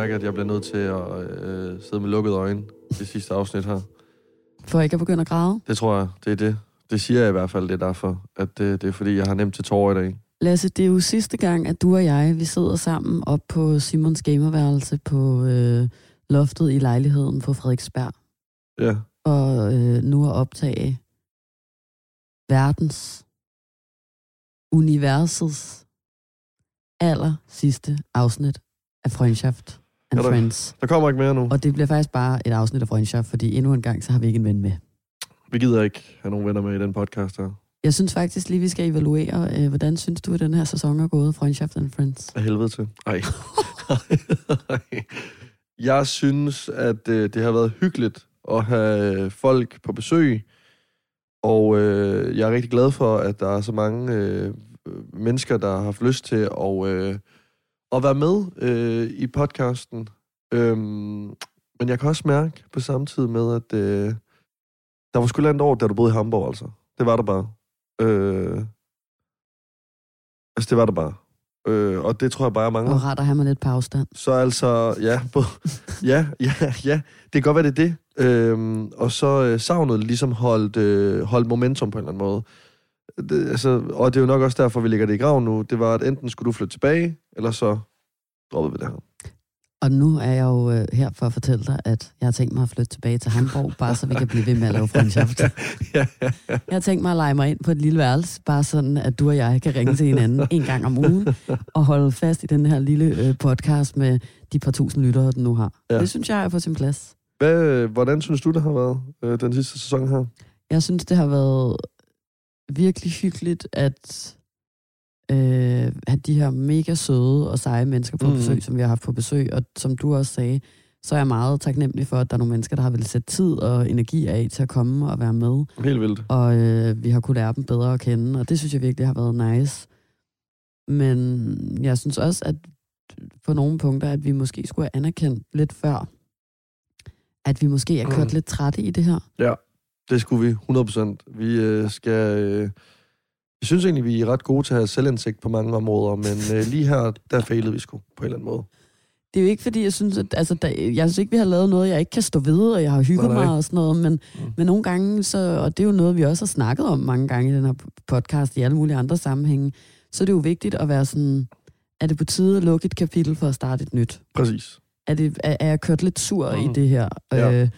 mærke, at jeg bliver nødt til at øh, sidde med lukkede øjne det sidste afsnit her. For ikke at begynde at græde. Det tror jeg, det er det. Det siger jeg i hvert fald, det er derfor. At det, det er fordi, jeg har nemt til tårer i dag. Lasse, det er jo sidste gang, at du og jeg, vi sidder sammen op på Simons gamerværelse på øh, loftet i lejligheden på Frederiksberg. Ja. Og øh, nu at optage verdens, universets aller sidste afsnit af Freundschaft and Er der- Friends. Der kommer ikke mere nu. Og det bliver faktisk bare et afsnit af Freundschaft, fordi endnu en gang, så har vi ikke en ven med. Vi gider ikke have nogen venner med i den podcast her. Jeg synes faktisk lige, vi skal evaluere, øh, hvordan synes du, at den her sæson er gået, Freundschaft and Friends? Af helvede til. Ej. jeg synes, at øh, det har været hyggeligt at have folk på besøg. Og øh, jeg er rigtig glad for, at der er så mange øh, mennesker, der har haft lyst til at, øh, at være med øh, i podcasten. Øhm, men jeg kan også mærke på samme tid med, at øh, der var sgu langt over, da du boede i Hamburg, altså. Det var der bare. Øh, altså, det var der bare. Øh, og det tror jeg bare, jeg mangler. Og rart at have mig lidt på afstand. Så altså, ja, både, ja, ja, ja, det kan godt være, det er det. Øhm, og så øh, savnet ligesom holdt, øh, holdt momentum på en eller anden måde. Det, altså, og det er jo nok også derfor, vi ligger det i graven nu. Det var, at enten skulle du flytte tilbage, eller så droppede vi det her. Og nu er jeg jo øh, her for at fortælle dig, at jeg har tænkt mig at flytte tilbage til Hamburg, bare så vi kan blive ved med at lave Freundschaft. ja, ja, ja. Jeg har tænkt mig at lege mig ind på et lille værelse, bare sådan, at du og jeg kan ringe til hinanden en gang om ugen, og holde fast i den her lille øh, podcast med de par tusind lyttere, den nu har. Ja. Ja. Det synes jeg er på sin plads. Hvad, øh, hvordan synes du, det har været øh, den sidste sæson her? Jeg synes, det har været virkelig hyggeligt, at øh, have de her mega søde og seje mennesker på mm. besøg, som vi har haft på besøg. Og som du også sagde, så er jeg meget taknemmelig for, at der er nogle mennesker, der har ville sætte tid og energi af til at komme og være med. Helt vildt. Og øh, vi har kunne lære dem bedre at kende, og det synes jeg virkelig har været nice. Men jeg synes også, at på nogle punkter, at vi måske skulle have anerkendt lidt før, at vi måske er kørt Mm. lidt trætte i det her. Det skulle vi, 100%. Vi øh, skal... Øh, jeg synes egentlig, vi er ret gode til at have selvindsigt på mange områder, men øh, lige her, der failede vi sgu på en eller anden måde. Det er jo ikke, fordi jeg synes, at altså, der, jeg synes ikke, vi har lavet noget, jeg ikke kan stå ved, og jeg har hygget mig og sådan noget, men, Mm. men nogle gange, så, og det er jo noget, vi også har snakket om mange gange i den her podcast, i alle mulige andre sammenhænge, så er det jo vigtigt at være sådan, er det på tide at lukke et kapitel for at starte et nyt? Præcis. Er, det, er, er jeg kørt lidt sur mm. I det her? Ja. Øh,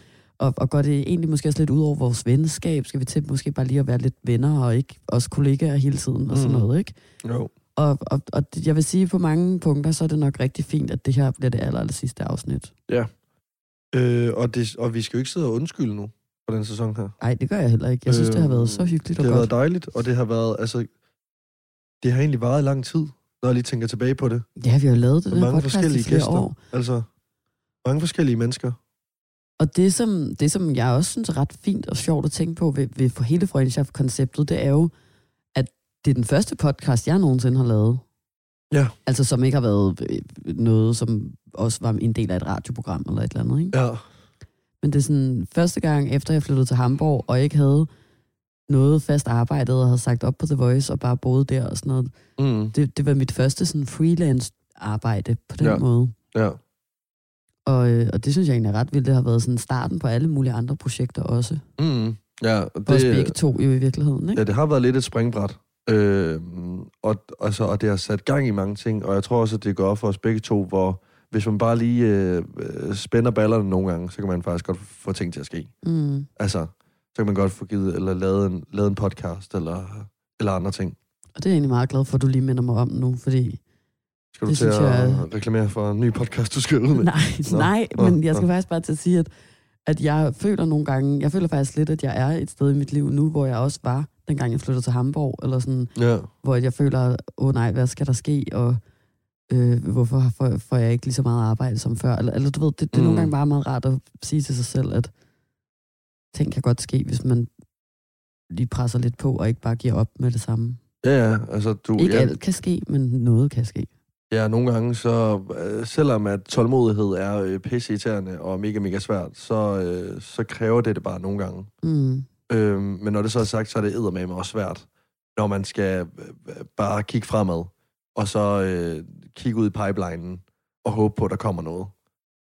og, og går det egentlig måske også lidt ud over vores venskab? Skal vi til måske bare lige at være lidt venner, og ikke også kollegaer hele tiden og sådan Mhm. noget, ikke? Jo. Og, og, og jeg vil sige, på mange punkter, så er det nok rigtig fint, at det her bliver det aller, aller sidste afsnit. Øh, og, det, og vi skal jo ikke sidde og undskylde nu på den sæson her. Nej, det gør jeg heller ikke. Jeg synes, det har været så hyggeligt og Det har godt. været dejligt, og det har været, altså, det har egentlig varet i lang tid, når jeg lige tænker tilbage på det. Ja, vi har jo lavet det der mange podcast i forskellige flere gæster. år. Altså, mange forskellige mennesker. Og det som, det, som jeg også synes er ret fint og sjovt at tænke på ved, ved for hele Freundschaft-konceptet, det er jo, at det er den første podcast, jeg nogensinde har lavet. Ja. Altså, som ikke har været øh, noget, som også var en del af et radioprogram eller et eller andet, ikke? Ja. Men det er sådan første gang, efter jeg flyttede til Hamburg, og ikke havde noget fast arbejde, og havde sagt op på The Voice, og bare boede der og sådan noget. Mm. Det, det var mit første sådan freelance arbejde på den ja. måde. Ja. Og, øh, og det synes jeg egentlig er ret vildt. Det har været sådan starten på alle mulige andre projekter også. Mm. Ja, Det, Også begge to jo i virkeligheden, ikke? ja, det har været lidt et springbræt. Øh, og, altså, og det har sat gang i mange ting, og jeg tror også, at det går for os begge to, hvor hvis man bare lige øh, øh, spænder ballerne nogle gange, så kan man faktisk godt få ting til at ske. Mm. Altså, så kan man godt få givet, eller lavet en, lavet en podcast, eller, eller andre ting. Og det er jeg egentlig meget glad for, at du lige minder mig om nu, fordi... Skal du Det til at jeg- reklamere for en ny podcast, du skal ud med? Nej, Nå, nej, nå, men jeg skal nå. faktisk bare til at sige, at, at jeg føler nogle gange... Jeg føler faktisk lidt, at jeg er et sted i mit liv nu, hvor jeg også var, dengang jeg flyttede til Hamburg, eller sådan, Ja. hvor jeg føler, åh oh, nej, hvad skal der ske, og øh, hvorfor får, får jeg ikke lige så meget arbejde som før? Eller, eller du ved, det, det er Mm. nogle gange bare meget rart at sige til sig selv, at ting kan godt ske, hvis man lige presser lidt på, og ikke bare giver op med det samme. Ja, ja, altså du... Ikke ja, alt kan ske, men noget kan ske. Ja, nogle gange så, øh, selvom at tålmodighed er øh, pisseirriterende og mega, mega svært, så, øh, så kræver det det bare nogle gange. Mm. Øh, men når det så er sagt, så er det eddermame også svært, når man skal øh, bare kigge fremad, og så øh, kigge ud i pipelinen og håbe på, at der kommer noget.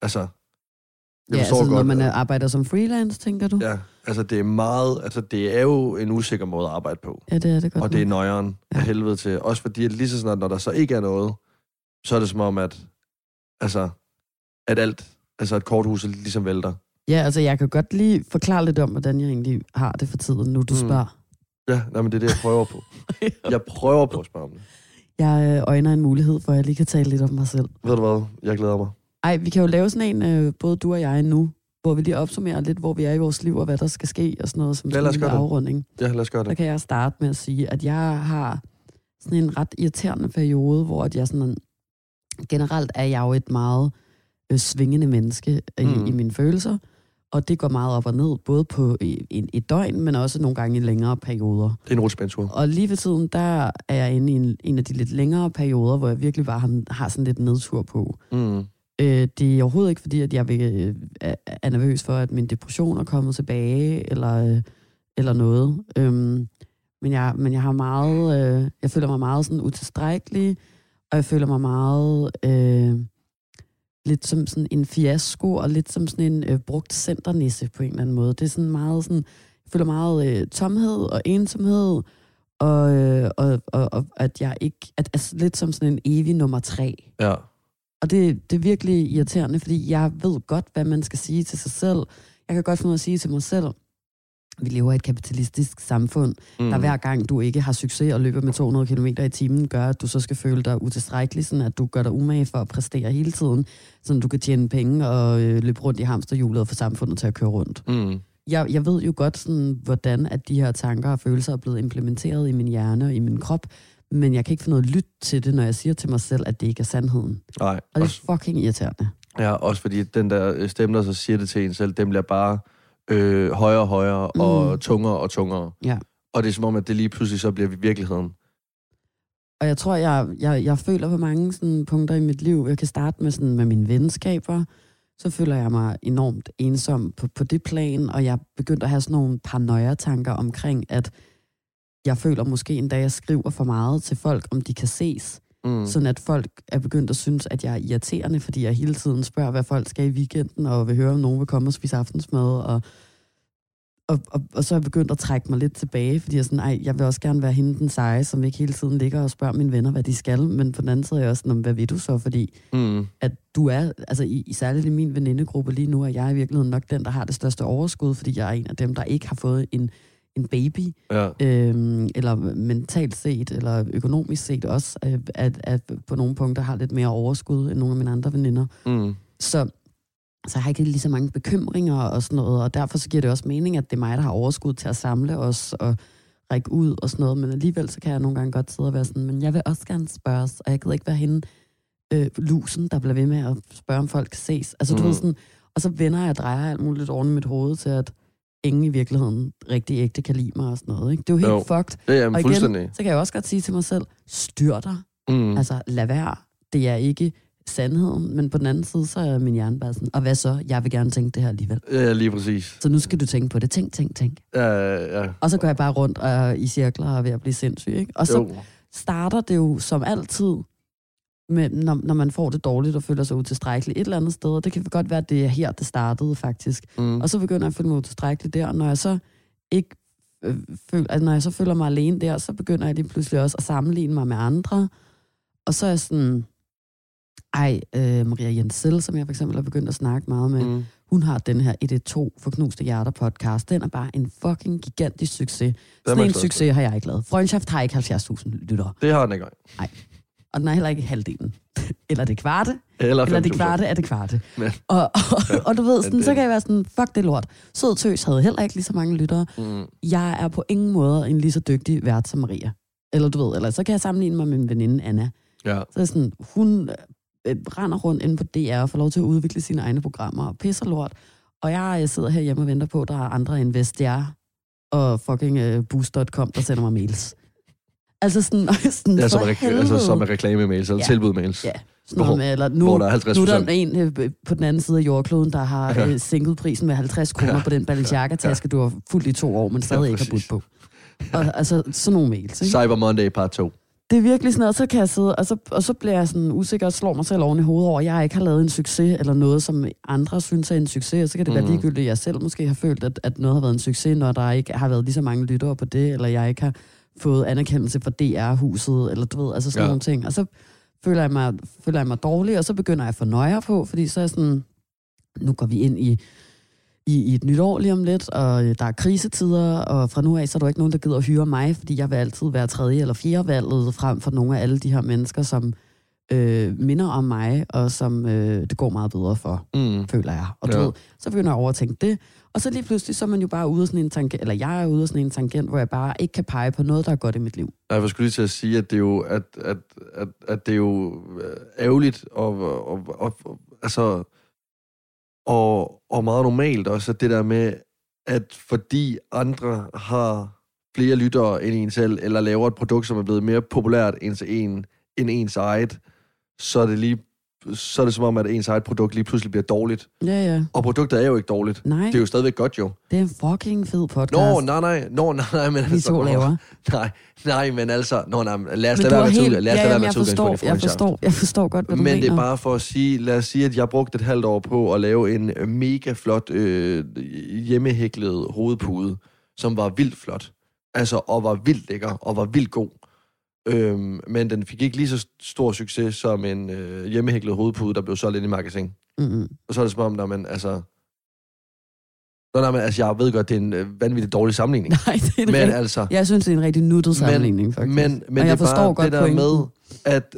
Altså, ja, altså, når man er, arbejder som freelance, tænker du? Ja, altså det er meget, altså det er jo en usikker måde at arbejde på. Ja, det er det godt. Og det er nøjeren ja. af helvede til. Også fordi, at lige så snart, når der så ikke er noget, så er det som om, at, altså, at alt, altså at korthuset ligesom vælter. Ja, altså jeg kan godt lige forklare lidt om, hvordan jeg egentlig har det for tiden, nu du mm. spørger. Ja, nej, men det er det, jeg prøver på. jeg prøver på at spørge om det. Jeg øh, øjner en mulighed for, at jeg lige kan tale lidt om mig selv. Ved du hvad? Jeg glæder mig. Ej, vi kan jo lave sådan en, øh, både du og jeg nu, hvor vi lige opsummerer lidt, hvor vi er i vores liv, og hvad der skal ske, og sådan noget, som ja, sådan en afrunding. Ja, lad os gøre det. Så kan jeg starte med at sige, at jeg har sådan en ret irriterende periode, hvor at jeg sådan, generelt er jeg jo et meget øh, svingende menneske i, mm. i mine følelser, og det går meget op og ned, både på en, et døgn, men også nogle gange i længere perioder. Det er en rutsbandsur. Og lige ved tiden, der er jeg inde i en, en af de lidt længere perioder, hvor jeg virkelig bare har, har sådan lidt nedtur på. Mm. Øh, det er overhovedet ikke fordi, at jeg vil, øh, er nervøs for, at min depression er kommet tilbage, eller, øh, eller noget. Øhm, men, jeg, men jeg har meget, øh, jeg føler mig meget sådan utilstrækkelig, og jeg føler mig meget øh, lidt som sådan en fiasko, og lidt som sådan en øh, brugt centernisse på en eller anden måde. Det er sådan meget sådan, jeg føler meget øh, tomhed og ensomhed, og, øh, og, og, og at jeg ikke, at, altså lidt som sådan en evig nummer tre. Ja. Og det, det er virkelig irriterende, fordi jeg ved godt, hvad man skal sige til sig selv. Jeg kan godt finde ud at sige til mig selv, vi lever i et kapitalistisk samfund, mm. der hver gang du ikke har succes og løber med 200 km i timen, gør, at du så skal føle dig utilstrækkelig, sådan at du gør dig umage for at præstere hele tiden, så du kan tjene penge og øh, løbe rundt i hamsterhjulet og få samfundet til at køre rundt. Mm. Jeg, jeg ved jo godt, sådan, hvordan at de her tanker og følelser er blevet implementeret i min hjerne og i min krop, men jeg kan ikke få noget lyt til det, når jeg siger til mig selv, at det ikke er sandheden. Nej. Og det er fucking irriterende. Ja, også fordi den der stemme, der så siger det til en selv, den bliver bare øh, højere og højere, mm. og tungere og tungere. Ja. Og det er som om, at det lige pludselig så bliver virkeligheden. Og jeg tror, jeg, jeg, jeg føler på mange sådan, punkter i mit liv. Jeg kan starte med, sådan, med mine venskaber. Så føler jeg mig enormt ensom på, på det plan, og jeg begyndte at have sådan nogle paranoia-tanker omkring, at jeg føler måske en dag, jeg skriver for meget til folk, om de kan ses. Mm. Sådan at folk er begyndt at synes, at jeg er irriterende, fordi jeg hele tiden spørger, hvad folk skal i weekenden, og vil høre, om nogen vil komme og spise aftensmad. Og, og, og, og så er jeg begyndt at trække mig lidt tilbage, fordi jeg, sådan, ej, jeg vil også gerne være hende den seje, som ikke hele tiden ligger og spørger mine venner, hvad de skal. Men på den anden side er jeg også sådan, hvad vil du så? Fordi mm. at du er, altså i, i særligt i min venindegruppe lige nu, er jeg i virkeligheden nok den, der har det største overskud, fordi jeg er en af dem, der ikke har fået en en baby, ja. øhm, eller mentalt set, eller økonomisk set også, at, at på nogle punkter har lidt mere overskud end nogle af mine andre veninder. Mm. Så, så jeg har ikke lige så mange bekymringer og sådan noget, og derfor så giver det også mening, at det er mig, der har overskud til at samle os og række ud og sådan noget, men alligevel så kan jeg nogle gange godt sidde og være sådan, men jeg vil også gerne spørges, og jeg gider ikke være hende, øh, lusen, der bliver ved med at spørge, om folk ses. Altså, mm. du ved sådan, og så vender jeg og drejer alt muligt oven i mit hoved til, at ingen i virkeligheden rigtig ægte kan lide mig og sådan noget. Ikke? Det er jo helt jo, fucked. Det er og igen, så kan jeg også godt sige til mig selv, styr dig. Mm. Altså, lad være. Det er ikke sandheden, men på den anden side, så er min hjerne bare sådan, og hvad så? Jeg vil gerne tænke det her alligevel. Ja, lige præcis. Så nu skal du tænke på det. Tænk, tænk, tænk. Ja, ja, ja. Og så går jeg bare rundt og, i cirkler og er ved at blive sindssyg. Ikke? Og så jo. starter det jo som altid med, når, når man får det dårligt og føler sig utilstrækkelig et eller andet sted. Og det kan godt være, at det er her, det startede faktisk. Mm. Og så begynder jeg at føle mig utilstrækkelig der. Og når jeg så ikke øh, føler, altså, når jeg så føler mig alene der, så begynder jeg lige pludselig også at sammenligne mig med andre. Og så er jeg sådan, ej, øh, Maria Jensel, som jeg for eksempel har begyndt at snakke meget med, mm. hun har den her 112 for knuste hjerter podcast. Den er bare en fucking gigantisk succes. Sådan en succes har jeg ikke lavet. Freundschaft har ikke 70.000 lyttere. Det har den ikke. Nej og den er heller ikke halvdelen. eller det kvarte, eller, eller det kvarte er det kvarte. Men, og, og, og, og du ved, sådan, så kan jeg være sådan, fuck det lort. Sød Tøs havde heller ikke lige så mange lyttere. Mm. Jeg er på ingen måde en lige så dygtig vært som Maria. Eller du ved, eller så kan jeg sammenligne mig med min veninde Anna. Ja. Så sådan, hun øh, render rundt inde på DR og får lov til at udvikle sine egne programmer og pisser lort. Og jeg, jeg sidder her hjemme og venter på, at der er andre end Vestiar og fucking uh, Boost.com, der sender mig mails. Altså sådan, sådan ja, som, re- altså, som er reklame-mails, eller ja. tilbud-mails. Ja, sådan noget med, eller nu, hvor der er 50 nu er der en øh, på den anden side af jordkloden, der har ja. Øh, sænket prisen med 50 kroner ja. på den Balenciaga-taske, ja. du har fuldt i to år, men stadig ja, ikke har budt på. Og, altså, sådan nogle mails. Ikke? Cyber Monday part 2. det er virkelig sådan noget, og så kan jeg sidde, og så, og så bliver jeg sådan usikker og slår mig selv oven i hovedet over, at jeg ikke har lavet en succes, eller noget, som andre synes er en succes, og så kan det mm. være Mhm. ligegyldigt, at jeg selv måske har følt, at, at noget har været en succes, når der ikke har været lige så mange lyttere på det, eller jeg ikke har fået anerkendelse fra DR-huset, eller du ved, altså sådan Ja. nogle ting. Og så føler jeg, mig, føler jeg mig dårlig, og så begynder jeg at få nøjer på, fordi så er jeg sådan, nu går vi ind i, i, i et nyt år lige om lidt, og øh, der er krisetider, og fra nu af, så er der ikke nogen, der gider at hyre mig, fordi jeg vil altid være tredje eller fjerde valget frem for nogle af alle de her mennesker, som øh, minder om mig, og som øh, det går meget bedre for, Mm. føler jeg. Og du Ja. ved, så begynder jeg at overtænke det, og så lige pludselig, så er man jo bare ude af sådan en tangent, eller jeg er ude af sådan en tangent, hvor jeg bare ikke kan pege på noget, der er godt i mit liv. Nej, Jeg skulle lige til at sige, at det er jo, at, at, at, at det er jo øh, ærgerligt og, og, og, og altså, og, og meget normalt også, at det der med, at fordi andre har flere lyttere end en selv, eller laver et produkt, som er blevet mere populært end, en, end ens eget, så er det lige så er det som om, at ens eget produkt lige pludselig bliver dårligt. Ja, ja. Og produktet er jo ikke dårligt. Nej, Det er jo stadigvæk godt jo. det er en fucking fed podcast, Nå, nej, nej, nå, nej, nej, men vi altså, to laver. Nej, nej, men altså, nå, nej, lad os du være med helt... lad os ja, være med forstår, jeg forstår, jeg forstår godt, hvad du Men mener. det er bare for at sige, lad os sige, at jeg brugte et halvt år på at lave en øh, mega flot øh, hjemmehæklet hovedpude, som var vildt flot. Altså, og var vildt lækker, og var vildt god. Øhm, men den fik ikke lige så stor succes som en øh, hjemmehæklet hovedpude, der blev solgt ind i magasin. Mm-hmm. Og så er det som om, når man, altså... Nå, nej, men altså, jeg ved godt, det er en øh, vanvittig dårlig sammenligning. Nej, det er en Men rigtig, altså, Jeg synes, det er en rigtig nuttet sammenligning, faktisk. men, men Og det jeg er forstår bare godt det der pointen. med, at,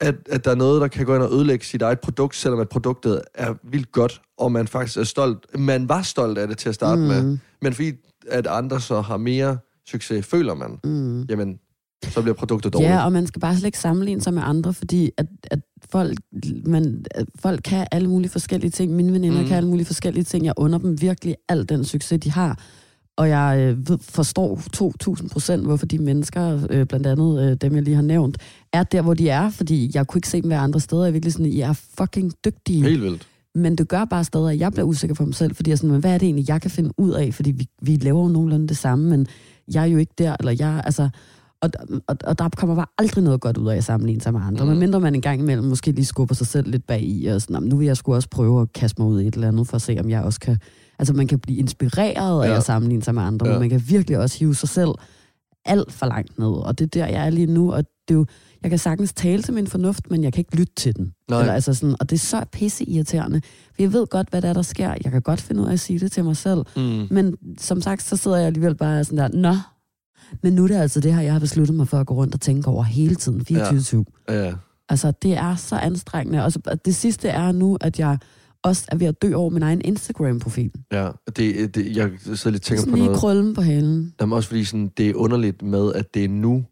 at, at der er noget, der kan gå ind og ødelægge sit eget produkt, selvom at produktet er vildt godt, og man faktisk er stolt. Man var stolt af det til at starte mm. med, men fordi at andre så har mere succes, føler man, Mm. jamen, så bliver produktet dårligt. Ja, og man skal bare slet ikke sammenligne sig med andre, fordi at, at folk, man, at folk kan alle mulige forskellige ting. Mine veninder Mm. kan alle mulige forskellige ting. Jeg under dem virkelig al den succes, de har. Og jeg øh, ved, forstår 2.000 procent, hvorfor de mennesker, øh, blandt andet øh, dem, jeg lige har nævnt, er der, hvor de er, fordi jeg kunne ikke se dem være andre steder. Jeg er virkelig sådan, I er fucking dygtige. Helt vildt. Men det gør bare stadig, at jeg bliver usikker på mig selv, fordi jeg er sådan, men hvad er det egentlig, jeg kan finde ud af? Fordi vi, vi laver jo nogenlunde det samme, men jeg er jo ikke der, eller jeg, altså... Og, og, og der kommer bare aldrig noget godt ud af at sammenligne sig med andre. Mm. Mm. Men mindre man en gang imellem måske lige skubber sig selv lidt bag i, og sådan, "Nå, men nu vil jeg sgu også prøve at kaste mig ud i et eller andet, for at se, om jeg også kan... Altså, man kan blive inspireret af Ja. at sammenligne sig med andre, Ja. men man kan virkelig også hive sig selv alt for langt ned. Og det er der, jeg er lige nu, og det er jo, jeg kan sagtens tale til min fornuft, men jeg kan ikke lytte til den. Nej. Eller, altså sådan, og det er så pisse irriterende. For jeg ved godt, hvad der er, der sker. Jeg kan godt finde ud af at sige det til mig selv. Mm. Men som sagt, så sidder jeg alligevel bare sådan der, nå, men nu er det altså det her, jeg har besluttet mig for at gå rundt og tænke over hele tiden, 24-7. Ja. Altså, det er så anstrengende. Og det sidste er nu, at jeg også er ved at dø over min egen Instagram-profil. ja. Det, det, jeg sidder lidt tænker Sådan på noget. krøllen på halen. Jamen også fordi sådan, det er underligt med, at det er nu,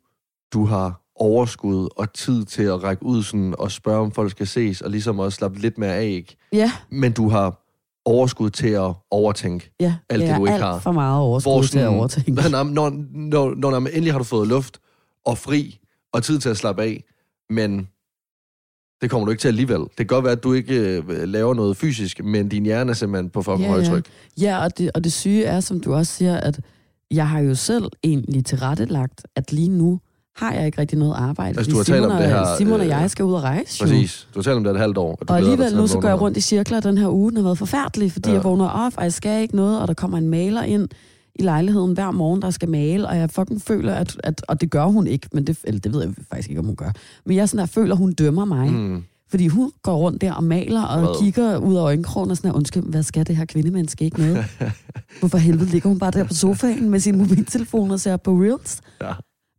du har overskud og tid til at række ud sådan, og spørge, om folk skal ses, og ligesom også slappe lidt mere af, ikke? Ja, Men du har overskud til at overtænke. ja. Alt det, jeg du ikke alt har. for meget overskud til at overtænke. Når, når, når, når, når, når endelig har du fået luft og fri og tid til at slappe af, men det kommer du ikke til alligevel. Det kan godt være, at du ikke øh, laver noget fysisk, men din hjerne er simpelthen på fucking Ja, ja, ja. højtryk. Ja, og det, og det syge er, som du også siger, at jeg har jo selv egentlig tilrettelagt, at lige nu har jeg ikke rigtig noget arbejde. Altså, du har talt Simon om og, det her, Simon og øh, jeg skal ud og rejse. Præcis. Du har talt om det et halvt år. at du Og dig alligevel nu, at så går jeg rundt i cirkler. Den her uge den har været forfærdelig, fordi Ja. jeg vågner op, og jeg skal ikke noget, og der kommer en maler ind i lejligheden hver morgen, der skal male, og jeg fucking føler, at, at og det gør hun ikke, men det, eller det ved jeg faktisk ikke, om hun gør. Men jeg sådan der, føler, hun dømmer mig. Mm. Fordi hun går rundt der og maler og Hvad? kigger ud af øjenkrogen og sådan her, undskyld, hvad skal det her kvindemenneske ikke med? Hvorfor helvede ligger hun bare der på sofaen med sin mobiltelefon og ser på Reels? Ja.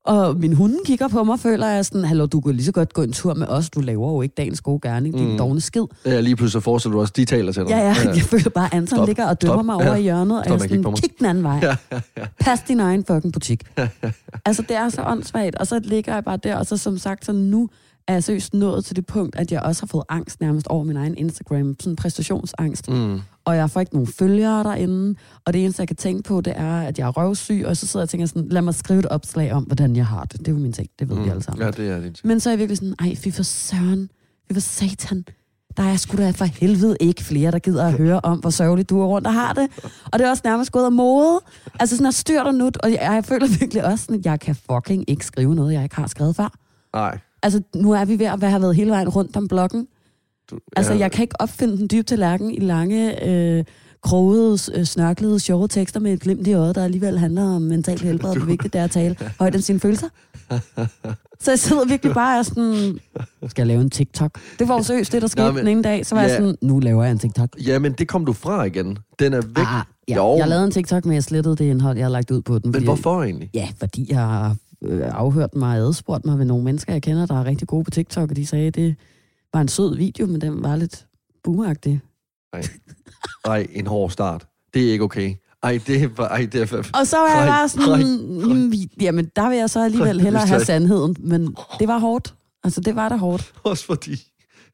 Og min hunde kigger på mig føler, jeg sådan, hallo, du kan lige så godt gå en tur med os, du laver jo ikke dagens gode gerning, din Mm. dogne skid. Ja, lige pludselig forestiller du også, de taler til dig. Ja, ja, jeg føler bare, at Anton Stop. Ligger og dømmer Stop. mig over Ja. i hjørnet, og Stop jeg sådan, mig. kig den anden vej. Ja, ja, ja. Pas din egen fucking butik. altså, det er så åndssvagt, og så ligger jeg bare der, og så som sagt, så nu er jeg seriøst nået til det punkt, at jeg også har fået angst nærmest over min egen Instagram, sådan præstationsangst. Mm. Og jeg får ikke nogen følgere derinde, og det eneste, jeg kan tænke på, det er, at jeg er røvsyg, og så sidder jeg og tænker sådan, lad mig skrive et opslag om, hvordan jeg har det. Det er jo min ting, det ved mm. vi alle sammen. Ja, det er din ting. Men så er jeg virkelig sådan, ej, fy for søren, fy for satan. Der er sgu da for helvede ikke flere, der gider at høre om, hvor sørgeligt du er rundt og har det. Og det er også nærmest gået af mode. Altså sådan at styrt og nut, og jeg, jeg føler virkelig også sådan, at jeg kan fucking ikke skrive noget, jeg ikke har skrevet før. Nej. Altså, nu er vi ved at have været hele vejen rundt om blokken. Du, Altså, jeg kan ikke opfinde den dybe tallerken i lange, øh, krogede, øh, snørklede, sjove tekster med et glimt i øjet, der alligevel handler om mentalt helbred, og hvor vigtigt det er at tale højt om sine følelser. Så jeg sidder virkelig bare og sådan, skal jeg lave en TikTok? Det var jo seriøst det, der skete Nå, men, men- den ene dag. Så var ja. jeg ja. sådan, nu laver jeg en TikTok. Jamen, det kom du fra igen. Den er væk. Ah, ja. Jo. Jeg lavede en TikTok, men jeg slettede det indhold, jeg har lagt ud på den. Men fordi- hvorfor egentlig? Ja, fordi jeg har øh, afhørt mig og adspurgt mig ved nogle mennesker, jeg kender, der er rigtig gode på TikTok, og de sagde, det var en sød video, men den var lidt boomeragtig. Ej, en hård start. Det er ikke okay. Ej, det er... Ej, det er... Og så var jeg Nej, bare sådan, nej, "Mm, jamen der vil jeg så alligevel Nej, hellere have sandheden, men det var hårdt. Altså det var da hårdt. Også fordi...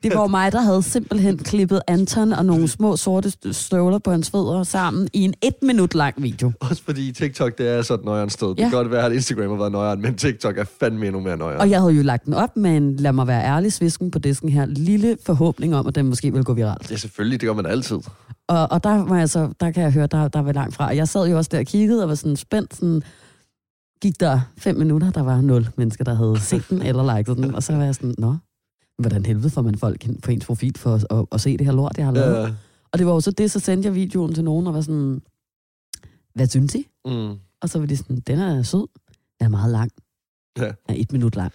Det var jo mig, der havde simpelthen klippet Anton og nogle små sorte st- støvler på hans fødder sammen i en et minut lang video. Også fordi TikTok, det er så et nøjeren sted. Det Ja. kan godt være, at Instagram har været nøjeren, men TikTok er fandme endnu mere nøjeren. Og jeg havde jo lagt den op med en, lad mig være ærlig, svisken på disken her, lille forhåbning om, at den måske ville gå viralt. Ja, selvfølgelig. Det gør man altid. Og, og der, var jeg så, der kan jeg høre, der, der var langt fra. Og jeg sad jo også der og kiggede og var sådan spændt. Sådan, gik der fem minutter, der var nul mennesker, der havde set den eller liket den. Og så var jeg sådan, nå, hvordan helvede får man folk på ens profil for at, at, at se det her lort, jeg har lavet? Ja. Og det var jo så det, så sendte jeg videoen til nogen og var sådan, hvad synes I? Mm. Og så var de sådan, den er sød, den er meget lang. Ja. Den er et minut lang.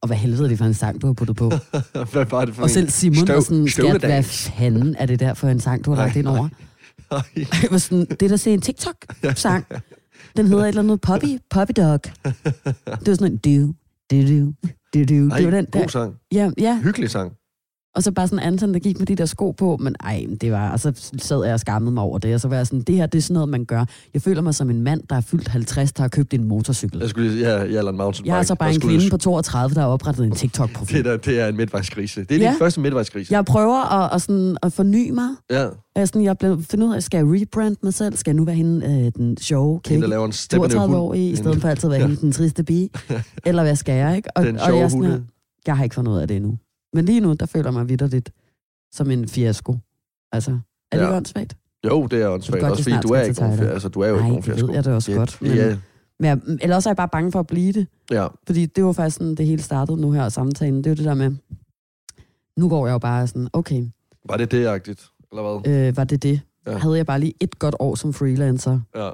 Og hvad helvede er det for en sang, du har puttet på? Hvad var det for Og selv Simon Støv- var sådan, skat, hvad støvledans." fanden er det der for en sang, du har lagt Nej, ind over? Ej. Jeg var sådan, det er der se en TikTok-sang. Den hedder et eller andet Poppy, Poppy Dog. Det var sådan en du, du, du, du, du. Ej, Det var den god sang. Ja, ja. Hyggelig sang. Og så bare sådan Anton, der gik med de der sko på, men ej, det var, og så sad jeg og skammede mig over det, og så var jeg sådan, det her, det er sådan noget, man gør. Jeg føler mig som en mand, der er fyldt 50, der har købt en motorcykel. Jeg skulle ja, jeg er en mountainbike. Jeg er så bare en skulle- kvinde på 32, der har oprettet en TikTok-profil. Det, der, det er en midtvejskrise. Det er Ja. din første midtvejskrise. Jeg prøver at, at, sådan, at forny mig. Ja. Jeg, sådan, jeg blev finde ud af, skal jeg rebrand mig selv? Skal jeg nu være hende, øh, den sjove kække der laver en steppende 32 hund. år i, i stedet for altid at være hende den triste pige? Eller hvad skal jeg, ikke? Og, Den og sjove jeg, er sådan hunde. jeg har ikke fundet ud af det endnu. Men lige nu, der føler jeg mig vidderligt som en fiasko. Altså, er det Ja. ikke åndssvagt? Jo, det er åndssvagt. Også det fordi du er ikke nogen. Altså, du er jo ikke Nej, nogen det fiasko. ved jeg da også Ja, godt, men- Ja, Men jeg, eller også er jeg bare bange for at blive det. ja. Fordi det var faktisk sådan, det hele startede nu her samtalen. Det er jo det der med, nu går jeg jo bare sådan, okay, Var det det-agtigt? Eller hvad? øh, var det det? Ja. Havde jeg bare lige et godt år som freelancer, Ja.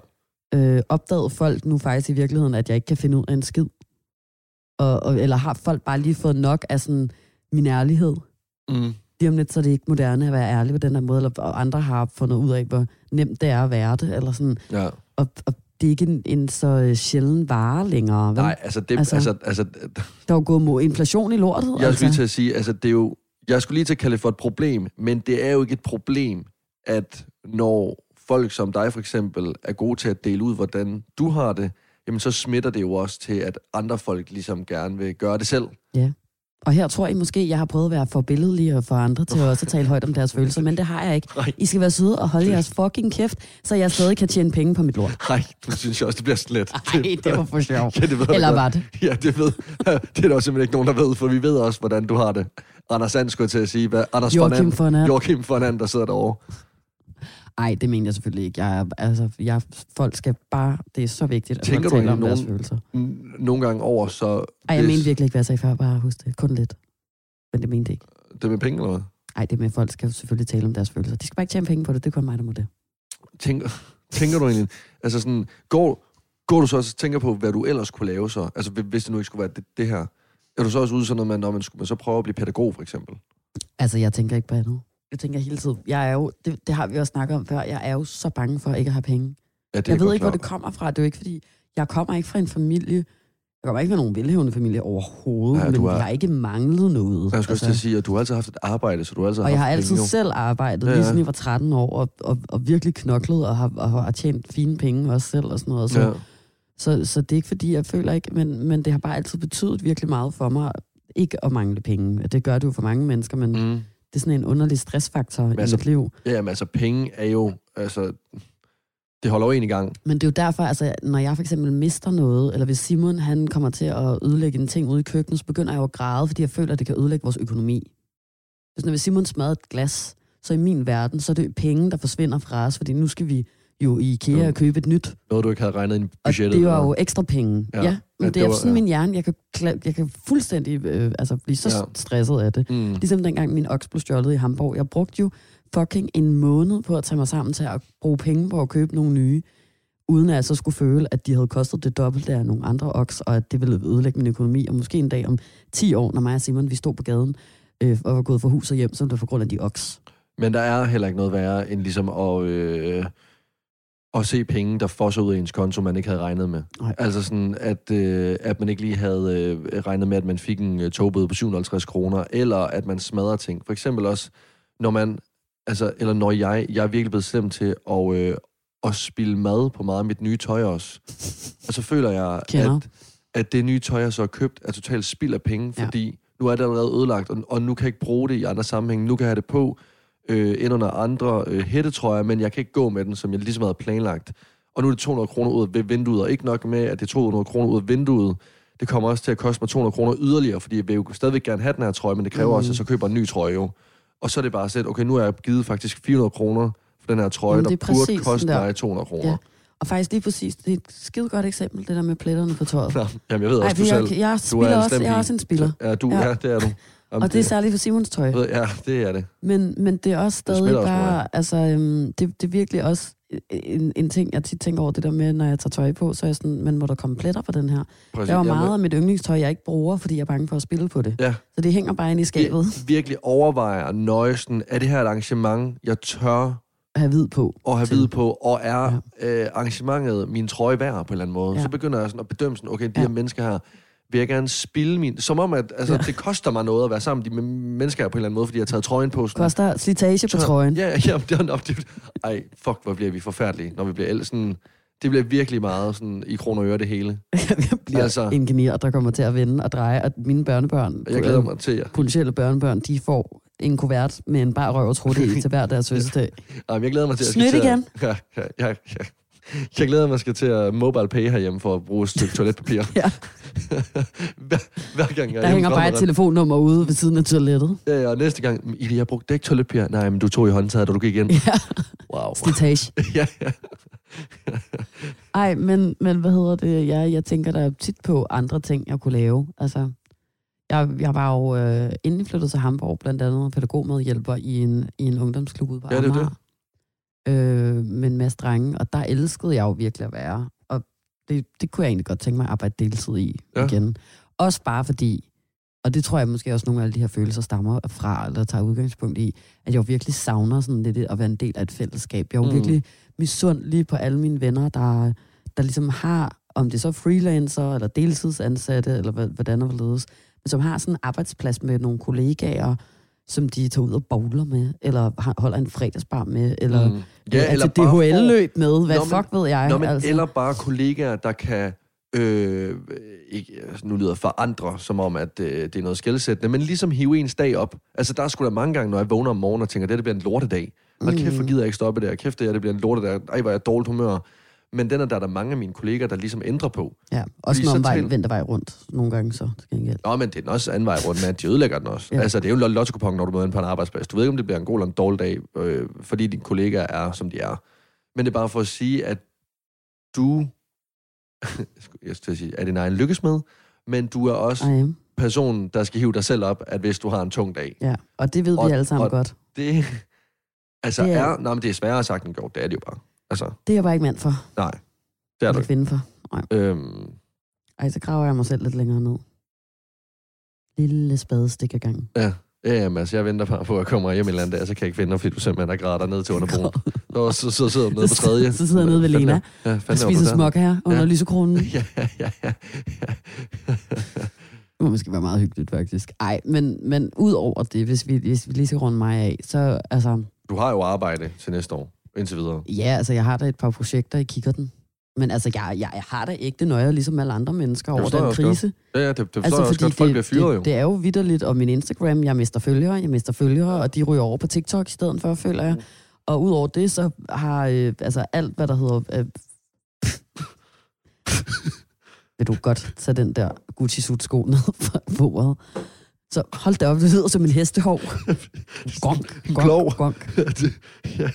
øh, opdagede folk nu faktisk i virkeligheden, at jeg ikke kan finde ud af en skid? Og, og, eller har folk bare lige fået nok af sådan min ærlighed? Mm. Lige om lidt, så er det ikke moderne at være ærlig på den her måde, eller og andre har fundet ud af, hvor nemt det er at være det, eller sådan. Ja. Og, og det er ikke en, en så øh, sjælden vare længere. Vel? Nej, altså, det, altså, Altså- altså, altså Der er jo gået mo- inflation i lortet. jeg altså. skulle lige til at sige, altså, det er jo, jeg skulle lige til at kalde det for et problem, men det er jo ikke et problem, at når folk som dig for eksempel er gode til at dele ud, hvordan du har det, jamen så smitter det jo også til, at andre folk ligesom gerne vil gøre det selv. Og her tror I måske, jeg har prøvet at være for billedlig og for andre til også at tale højt om deres følelser, men det har jeg ikke. Nej. I skal være søde og holde jeres fucking kæft, så jeg stadig kan tjene penge på mit lort. Nej, du synes jeg også, det bliver slet. Nej, det var for sjov. Ja, det ved Eller var det? Ja, det ved. Det er der simpelthen ikke nogen, der ved, for vi ved også, hvordan du har det. Anders Sand skulle til at sige, hvad Anders Joachim Fornand. Joachim Fornand, der sidder derovre. Nej, det mener jeg selvfølgelig ikke. Jeg altså, jeg, folk skal bare... Det er så vigtigt, at Tænker folk du taler om egentlig deres nogen- følelser. Nogle gange over, så... Ej, jeg hvis- mener virkelig ikke, hvad jeg sagde før. Bare husk det. Kun lidt. Men det mente jeg ikke. Det med penge, eller hvad? Ej, det med, at folk skal selvfølgelig tale om deres følelser. De skal bare ikke tjene penge på det. Det er kun mig, der må det. Tænker, tænker du egentlig... Altså sådan, går, går du så også og tænker på, hvad du ellers kunne lave så? Altså, hvis- hvis det nu ikke skulle være det, det her. Er du så også ude sådan noget med, når man skulle man så prøve at blive pædagog, for eksempel? Altså, jeg tænker ikke på andet. Jeg tænker hele tiden. Jeg er jo, det, det har vi også snakket om før, jeg er jo så bange for ikke at have penge. Ja, det jeg ved ikke, hvor klar. det kommer fra. Det er jo ikke, fordi jeg kommer ikke fra en familie, jeg kommer ikke fra nogen velhævende familie overhovedet, Ja, men vi er- har ikke manglet noget. Jeg skulle også til at sige, at du har altid haft et arbejde, så du har altid og jeg haft har altid penge, selv arbejdet, Ja, ja, lige siden jeg var 13 år, og, og, og virkelig knoklet og har, og har tjent fine penge også selv og sådan noget. Så, ja. så, så det er ikke fordi, jeg føler ikke, men, men det har bare altid betydet virkelig meget for mig, ikke at mangle penge. Det gør det jo for mange mennesker, men mm. Det er sådan en underlig stressfaktor i altså- mit liv. Ja, men altså, penge er jo... Altså, det holder jo en i gang. Men det er jo derfor, altså, når jeg for eksempel mister noget, eller hvis Simon han kommer til at ødelægge en ting ude i køkkenet, så begynder jeg jo at græde, fordi jeg føler, at det kan ødelægge vores økonomi. Hvis, når hvis Simon smadrer et glas, så i min verden, så er det penge, der forsvinder fra os, fordi nu skal vi jo i IKEA Jo. og købe et nyt. Noget, du ikke havde regnet ind i Og budgettet. det var jo ekstra penge. Ja. Ja, men Ja, det, det er var- sådan ja. min hjerne. Jeg kan, jeg kan fuldstændig øh, altså, blive så ja. stresset af det. Mm. Ligesom dengang min oks blev stjålet i Hamburg. Jeg brugte jo fucking en måned på at tage mig sammen til at bruge penge på at købe nogle nye, uden at jeg så skulle føle, at de havde kostet det dobbelte af nogle andre oks, og at det ville ødelægge min økonomi. Og måske en dag om 10 år, når mig og Simon vi stod på gaden øh, og var gået fra hus og hjem, så var det på grund af de oks. Men der er heller ikke noget værre, end ligesom at, øh, at se penge, der fosser ud af ens konto, man ikke havde regnet med. Nej. Altså sådan, at, øh, at man ikke lige havde øh, regnet med, at man fik en øh, togbøde på 750 kroner, eller at man smadrer ting. For eksempel også, når man, altså, eller når jeg, jeg er virkelig blevet slem til at, øh, at spille mad på meget af mit nye tøj også. Og så føler jeg, Kender. at, at det nye tøj, jeg så har købt, er totalt spild af penge, Ja. fordi nu er det allerede ødelagt, og, og nu kan jeg ikke bruge det i andre sammenhænge. Nu kan jeg have det på øh, ind under andre øh, hættetrøjer, men jeg kan ikke gå med den, som jeg ligesom havde planlagt. Og nu er det 200 kroner ud af vinduet, og ikke nok med, at det er 200 kroner ud af vinduet. Det kommer også til at koste mig 200 kroner yderligere, fordi jeg vil jo stadigvæk gerne have den her trøje, men det kræver mm. Også, at jeg så køber en ny trøje jo. Og så er det bare sådan, okay, nu har jeg givet faktisk 400 kroner for den her trøje, Jamen, der det er burde koste der. mig 200 kroner. Ja. Og faktisk lige præcis, det er et skide godt eksempel, det der med pletterne på tøjet. Nå, jamen, jeg ved Ej, også, for du jeg, selv. jeg, Du er også, jeg er også en spiller. Ja, du, ja. Ja. det er du. Jamen, Og det er særligt for Simons tøj. ved- Ja, det er det. Men, men det er også stadig spiller også bare, altså, øhm, det, det er virkelig også en, en ting, jeg tit tænker over det der med, når jeg tager tøj på, så er jeg sådan, men må der komme pletter på den her? Præcis. Der er jo meget af mit yndlingstøj, jeg ikke bruger, fordi jeg er bange for at spille på det. Ja. Så det hænger bare inde i skabet vir- virkelig overvejer nøje sådan, er det her et arrangement, jeg tør at have hvid på. at have til. vid på, og er ja. øh, arrangementet min trøje værd på en eller anden måde. Ja. Så begynder jeg sådan at bedømme sådan, okay, de Ja. her mennesker her, vil jeg gerne spille min... Som om, at altså, ja. Det koster mig noget at være sammen med de mennesker på en eller anden måde, fordi jeg har taget trøjen på. Sådan, Koster slitage på trøjen. Ja, ja, det er nok... Det, ej, fuck, hvor bliver vi forfærdelige, når vi bliver ældre. Sådan, det bliver virkelig meget sådan, i kroner og øre det hele. jeg bliver Altså. en genier, der kommer til at vende og dreje, og mine børnebørn, Jeg glæder mig til jer. potentielle børnebørn, de får en kuvert med en bar røv og trutte i til hver deres fødselsdag. Jamen, jeg glæder mig til at... Snydt at- igen. Ja, ja, ja, ja. Jeg glæder mig skal til at mobile pay herhjemme for at bruge et stykke toiletpapir. Ja. hver, hver gang jeg er Der hænger bare et telefonnummer ude ved siden af toilettet. Ja, ja, og næste gang, Ida, jeg brugte ikke toiletpapir. Nej, men du tog i håndtaget, da du gik ind. Ja, Wow. slitage. ja, ja. Ej, men, men hvad hedder det? Jeg, jeg tænker da tit på andre ting, jeg kunne lave. Altså, jeg, jeg var jo, øh, inden jeg flyttede til Hamburg, blandt andet pædagogmedhjælper i en, i en ungdomsklub ude på Ja, det er Amager. Øh, med en masse drenge, og der elskede jeg jo virkelig at være. Og det, det kunne jeg egentlig godt tænke mig at arbejde deltid i Ja. igen. Også bare fordi, og det tror jeg måske også nogle af alle de her følelser stammer fra, eller tager udgangspunkt i, at jeg jo virkelig savner sådan lidt at være en del af et fællesskab. Jeg er jo Mm. virkelig misundelig på alle mine venner, der, der ligesom har, om det er så freelancer, eller deltidsansatte, eller hvad- hvordan og hvorledes, men som har sådan en arbejdsplads med nogle kollegaer, som de tager ud og bowler med, eller holder en fredagsbar med, eller Mm. ja, altså bare får- DHL-løb med, hvad Nå, fuck ved jeg. Nå, men altså. Eller bare kollegaer, der kan... Øh, ikke, altså, nu lyder for andre, som om, at øh, det er noget skældsættende, men ligesom hive ens dag op. Altså, der er sgu da mange gange, når jeg vågner om morgenen og tænker, det, det bliver en lortedag. Hold kæft, hvor Mm. gider jeg ikke stoppe det her. Kæft, det her, det bliver en lortedag. Ej, hvor er jeg dårligt humør. Men den er der, der er mange af mine kollegaer, der ligesom ændrer på. Ja, også så omvej, tal- venter vej rundt nogle gange så, til gengæld. Nå, men det er den også anden vej rundt at de ødelægger den også. Ja. Altså, det er jo en lotto når du møder ind på en arbejdsplads. Du ved ikke, om det bliver en god eller en dårlig dag, øh, fordi dine kollegaer er, som de er. Men det er bare for at sige, at du, jeg skal sige, er din egen lykkesmed, men du er også Ej, personen, der skal hive dig selv op, at hvis du har en tung dag. ja, og det ved Og- vi alle sammen og- godt. Det, altså Det det er- er, er nej, men det er sværere sagt end gjort, det er det jo bare. Altså, Det er jeg bare ikke mand for. nej, det er du ikke. kvinde for. Øhm, Ej, så graver jeg mig selv lidt længere ned. Lille spadestik ad gangen. ja, ja, jamen, altså, jeg venter bare på, at jeg kommer hjem en eller anden dag, så kan jeg ikke finde dig, fordi du simpelthen har grader ned til underbroen. Og så, så sidder du nede på tredje. Så sidder jeg nede ved Lena er- Ja, og fanden er spiser smok her under Ja. lysekronen. Det Ja, ja, ja, ja. må måske være meget hyggeligt, faktisk. Ej, men, men ud over det, hvis vi, hvis vi lige skal runde mig af, så altså, Du har jo arbejde til næste år, indtil videre. ja, altså, jeg har da et par projekter i kikkerten. Men altså, jeg, jeg, jeg har da ikke det nøje, ligesom alle andre mennesker over den krise. Ja, ja, det, det forstår Altså, jeg også godt. Folk det, bliver fyret jo. det, det er jo vidderligt, og min Instagram, jeg mister følgere, jeg mister følgere, og de ryger over på TikTok i stedet for, føler jeg. Og udover det, så har øh, altså alt, hvad der hedder... Øh, vil du godt tage den der gucci suit sko ned fra bordet? Så hold da op, det lyder som en hestehov. Gonk, gonk, gonk. Det- ja.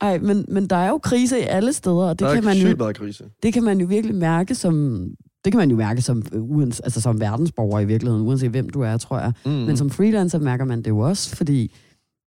Ej, men, men der er jo krise i alle steder, og det der er kan, man jo, meget krise. det kan man jo virkelig mærke som... Det kan man jo mærke som, øh, uans, altså som verdensborger i virkeligheden, uanset hvem du er, tror jeg. Mm. Men som freelancer mærker man det jo også, fordi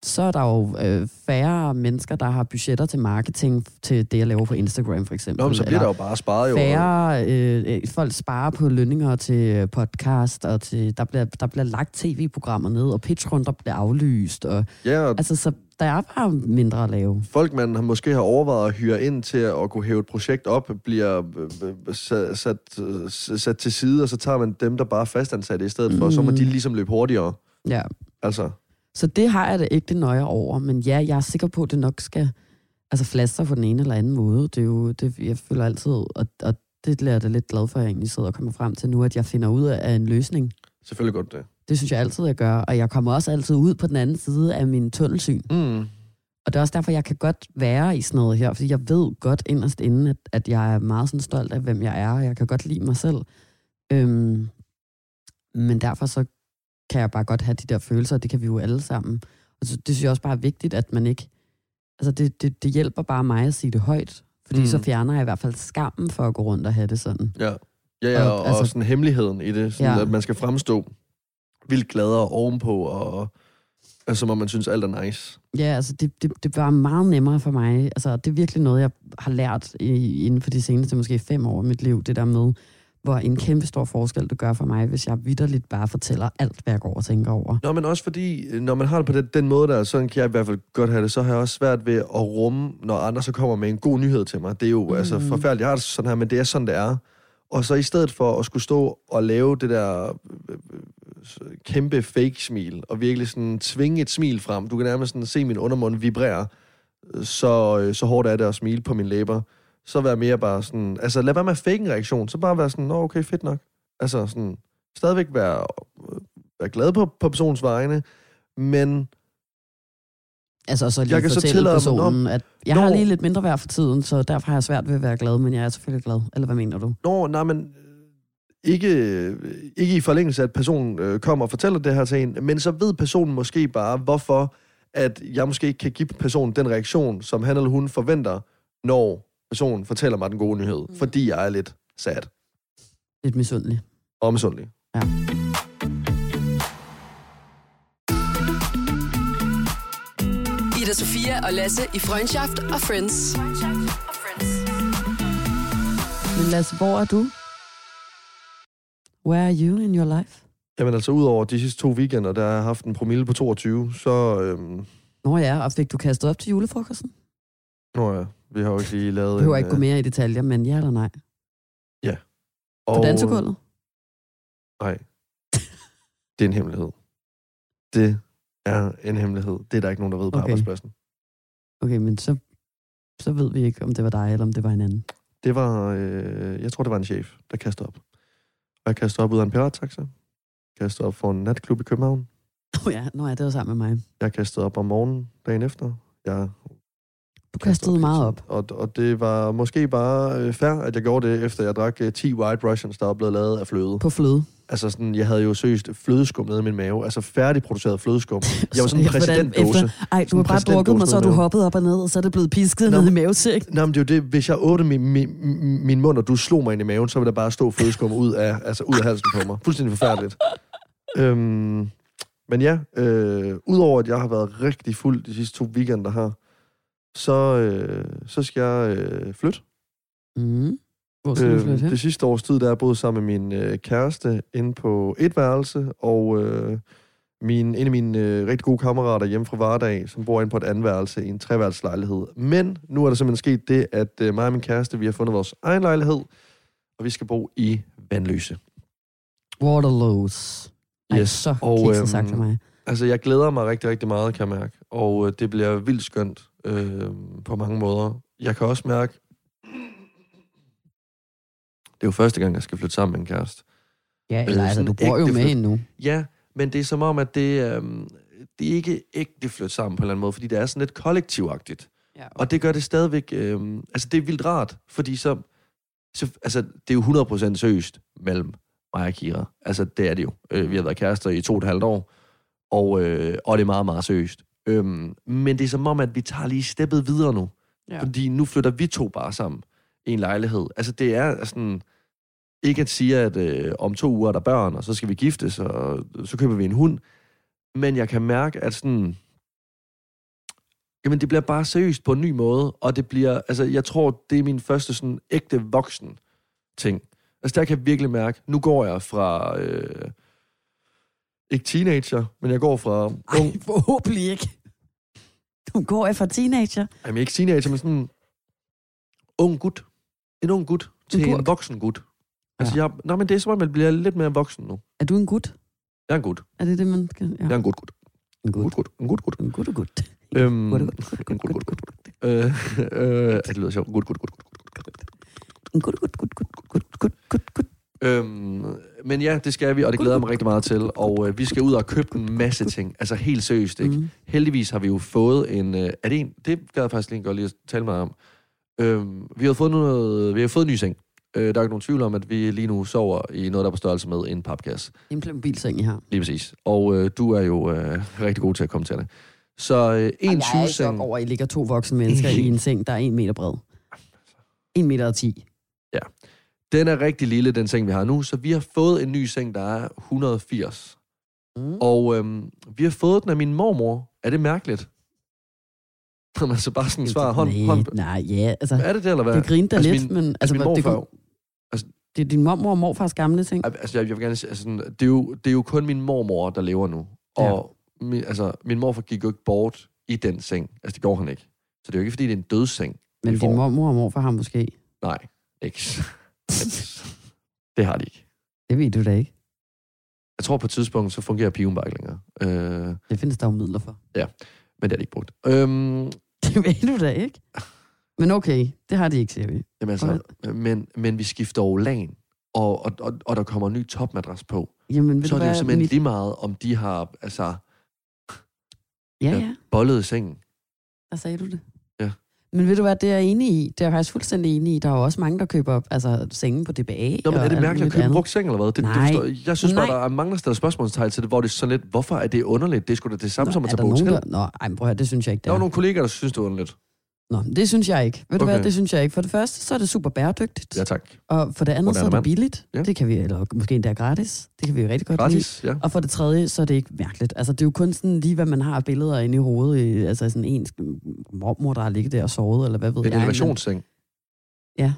så er der jo øh, færre mennesker, der har budgetter til marketing til det, jeg laver på Instagram for eksempel. Nå, men så bliver der Eller jo bare sparet jo. færre, øh, øh, folk sparer på lønninger til podcast, og til, der, bliver, der bliver lagt tv-programmer ned, og pitchrunder bliver aflyst. Og, Ja, og altså, så der er bare mindre at lave. folk, man har måske har overvejet at hyre ind til at kunne hæve et projekt op, bliver øh, øh, sat, sat, øh, sat til side, og så tager man dem, der bare er fastansatte i stedet for, så må Mm. de ligesom løbe hurtigere. Ja. Altså, Så det har jeg da ikke det nøje over, men ja, jeg er sikker på, at det nok skal altså flaster på den ene eller anden måde. Det er jo, det, jeg føler altid, og, og det bliver jeg da lidt glad for, at jeg egentlig sidder og kommer frem til nu, at jeg finder ud af en løsning. selvfølgelig godt det. Det synes jeg altid, jeg gør, og jeg kommer også altid ud på den anden side af min tunnelsyn. Mm. Og det er også derfor, jeg kan godt være i sådan noget her, fordi jeg ved godt inderst inde, at, at jeg er meget sådan stolt af, hvem jeg er, og jeg kan godt lide mig selv. Øhm, men derfor så kan jeg bare godt have de der følelser, og det kan vi jo alle sammen. Og så, det synes jeg også bare er vigtigt, at man ikke... Altså, det, det, det hjælper bare mig at sige det højt, fordi Mm. så fjerner jeg i hvert fald skammen for at gå rundt og have det sådan. Ja, ja, ja Og, og, og altså- sådan hemmeligheden i det, sådan Ja. at man skal fremstå vildt gladere ovenpå, og altså, som om man synes, alt er nice. Ja, altså det, det, det var meget nemmere for mig. Altså det er virkelig noget, jeg har lært i, inden for de seneste måske fem år af mit liv. Det der med, hvor en kæmpe stor forskel det gør for mig, hvis jeg vidderligt bare fortæller alt, hvad jeg går og tænker over. Nå, men også fordi, øh, når man har det på den, den måde der, sådan kan jeg i hvert fald godt have det, så har jeg også svært ved at rumme, når andre så kommer med en god nyhed til mig. Det er jo mm. altså forfærdeligt, jeg har det sådan her, men det er sådan, det er. Og så i stedet for at skulle stå og lave det der øh, øh, kæmpe fake-smil, og virkelig sådan tvinge et smil frem, du kan nærmest sådan se min undermund vibrere, så, så hårdt er det at smile på mine læber. Så være mere bare sådan, altså lad være med at fake en reaktion, så bare være sådan, nå okay, fedt nok. Altså sådan, stadigvæk være, øh, være glad på, på personens vegne, men Altså så lige Jeg kan så fortælle tillade personen, at jeg Nå. har lige lidt mindre værd for tiden, så derfor har jeg svært ved at være glad, men jeg er selvfølgelig glad. Eller hvad mener du? Nå, nej, men øh, ikke, øh, ikke i forlængelse af, at personen øh, kommer og fortæller det her til en, men så ved personen måske bare, hvorfor at jeg måske ikke kan give personen den reaktion, som han eller hun forventer, når personen fortæller mig den gode nyhed, mm. fordi jeg er lidt sad Lidt misundelig. og misundelig. Ja. Ida Sofia og Lasse i Freundschaft og Friends. Men Lasse, hvor er du? Where are you in your life? Jamen altså, udover de sidste to weekender, der har jeg haft en promille på 22, så... Øhm, Nå ja, og fik du kastet op til julefrokosten? nå ja, vi har jo ikke lige lavet Du behøver en... ikke gå mere i detaljer, men ja eller nej? På og- dansegulvet? Nej. Det er en hemmelighed. Det er en hemmelighed. Det er der ikke nogen, der ved på Okay. arbejdspladsen. Okay, men så, så ved vi ikke, om det var dig, eller om det var en anden. Det var, øh, jeg tror, det var en chef, der kastede op. Og jeg kastede op ud af en pirattaxa. Kastede op for en natklub i København. Oh ja, nå ja, det var sammen med mig. Jeg kastede op om morgenen dagen efter. Jeg kastede meget op. Og, og det var måske bare øh, fair, at jeg gjorde det, efter jeg drak øh, 10 White Russians, der var blevet lavet af fløde. På fløde. Altså sådan, jeg havde jo seriøst flødeskum nede i min mave. Altså færdigproduceret flødeskum. Jeg var sådan en præsidentdåse. efter- Ej, du har bare drukket mig, så har du hoppet op og ned, og så er det blevet pisket Nå. ned i mavesæk. Nå, men det er jo det, hvis jeg åbnede min, min, min mund, og du slog mig ind i maven, så ville der bare stå flødeskum ud af, altså ud af halsen på mig. Fuldstændig forfærdeligt. øhm, men ja, øh, udover at jeg har været rigtig fuld de sidste to weekender her, så, øh, så skal jeg øh, flytte. Mm. Hvor skal du flytte hen? det sidste års tid, der er jeg boet sammen med min øh, kæreste inde på et værelse, og øh, min, en af mine øh, rigtig gode kammerater hjemme fra Vardag, som bor inde på et andet værelse i en treværelseslejlighed. Men nu er der simpelthen sket det, at øh, mig og min kæreste, vi har fundet vores egen lejlighed, og vi skal bo i Vandløse. Waterloos. Ej, Yes, så og, øhm, sagt for mig. Altså, jeg glæder mig rigtig, rigtig meget, kan jeg mærke. Og øh, det bliver vildt skønt øh, på mange måder. Jeg kan også mærke... Det er jo første gang, jeg skal flytte sammen med en kæreste. Ja, øh, eller altså, du bor jo med flyt. endnu. Ja, men det er som om, at det, øhm, det er ikke ægte flytte sammen på en eller anden måde, fordi det er sådan lidt kollektivagtigt. Ja, Og det gør det stadigvæk... Øhm, altså, det er vildt rart, fordi så... så altså, det er jo 100% seriøst mellem mig og Kira. Altså, det er det jo. Øh, vi har været kærester i to og et halvt år, og, øh, og det er meget, meget seriøst. Øhm, men det er som om, at vi tager lige steppet videre nu. Ja. Fordi nu flytter vi to bare sammen i en lejlighed. Altså, det er sådan... Ikke at sige, at øh, om to uger er der børn, og så skal vi giftes, og så køber vi en hund. Men jeg kan mærke, at sådan... Jamen, det bliver bare seriøst på en ny måde, og det bliver... Altså, jeg tror, det er min første sådan ægte voksen ting. Altså, der kan jeg virkelig mærke, nu går jeg fra... Øh, ikke teenager, men jeg går fra ung, Ej, forhåbentlig ikke. Du går efter teenager. Jamen ikke teenager, men sådan en ung gut. En ung gut til en, en voksen gut. Altså, jeg, nej, men det er som om, jeg bliver lidt mere voksen nu. Er du en gut? Jeg er en gut. Er det det, man skal... Ja. Jeg er en gut gut. En gut. gut. En gut gut. En gut gut. Øhm, en gut gut gut. Øh, øh, det lyder sjovt. Gut gut gut gut gut. En gut, gut, gut, gut, gut, gut, gut. Øhm, men ja, det skal vi, og det glæder jeg mig rigtig meget til. Og øh, vi skal ud og købe en masse ting. Altså helt seriøst, ikke? Mm. Heldigvis har vi jo fået en... Øh, er det en... Det gad jeg faktisk lige godt lige at tale med om. Øhm, vi har fået noget... Vi har fået en ny seng. Øh, der er ikke nogen tvivl om, at vi lige nu sover i noget, der er på størrelse med en papkasse. En Playmobil-seng, I har. Lige præcis. Og øh, du er jo øh, rigtig god til at komme til det. Så øh, en Jeg er i 20 chok seng... over, at I ligger to voksne mennesker i en seng, der er en meter bred. En meter og ti. Den er rigtig lille, den seng, vi har nu. Så vi har fået en ny seng, der er 180. Mm. Og øhm, vi har fået den af min mormor. Er det mærkeligt? Når man så bare sådan svarer hånd, nej, hånd... nej, ja, altså, Er det det, eller hvad? det grinte altså, lidt, min- men... Altså, min hvad- det, morfar... kunne- det er din mormor og morfars gamle ting. Altså, jeg, jeg vil gerne sige, altså, det, er jo, det er jo kun min mormor, der lever nu. Og min, altså, min morfar gik jo ikke bort i den seng. Altså, det går han ikke. Så det er jo ikke, fordi det er en dødsseng. Men din mormor og morfar har måske... Nej, ikke. Det har de ikke. Det ved du da ikke. Jeg tror på et tidspunkt, så fungerer piven bare ikke længere. Øh, Det findes der jo midler for. men det er de ikke brugt. Øhm, Det ved du da ikke. Men okay, det har de ikke, siger vi. jamen, altså, men, men vi skifter jo lagen, og, og, og, og der kommer en ny topmadras på. Jamen, så er det jo hvad, simpelthen mit... lige meget, om de har altså, Ja, ja, bollet i sengen. der sagde du det. Men ved du hvad, det er jeg enig i. Det er jeg faktisk fuldstændig enig i. Der er jo også mange, der køber altså, sengen på DBA. Nå, men er det mærkeligt at købe brugt seng, eller hvad? Det, det Nej. forstår, jeg synes bare, der er mange, der stiller spørgsmålstegn til det, hvor det er sådan lidt, hvorfor er det underligt? Det er sgu da det samme Nå, som at er tage på hotel. der... Nå, ej, prøv at høre, det synes jeg ikke, det Der var er. nogle kollegaer, der synes, det var underligt. Nå, det synes jeg ikke. Ved du Okay. hvad, det synes jeg ikke. For det første, så er det super bæredygtigt. Ja, tak. Og for det andet, så er Moderne det mand. billigt. Ja. Det kan vi, eller måske endda gratis. Det kan vi jo rigtig godt lide. Gratis, ja. Og for det tredje, så er det ikke mærkeligt. Altså, det er jo kun sådan lige, hvad man har billeder inde i hovedet. Altså sådan en mormor, der har ligget der og sovet, eller hvad ved En jeg. men- innovationsseng. Ja.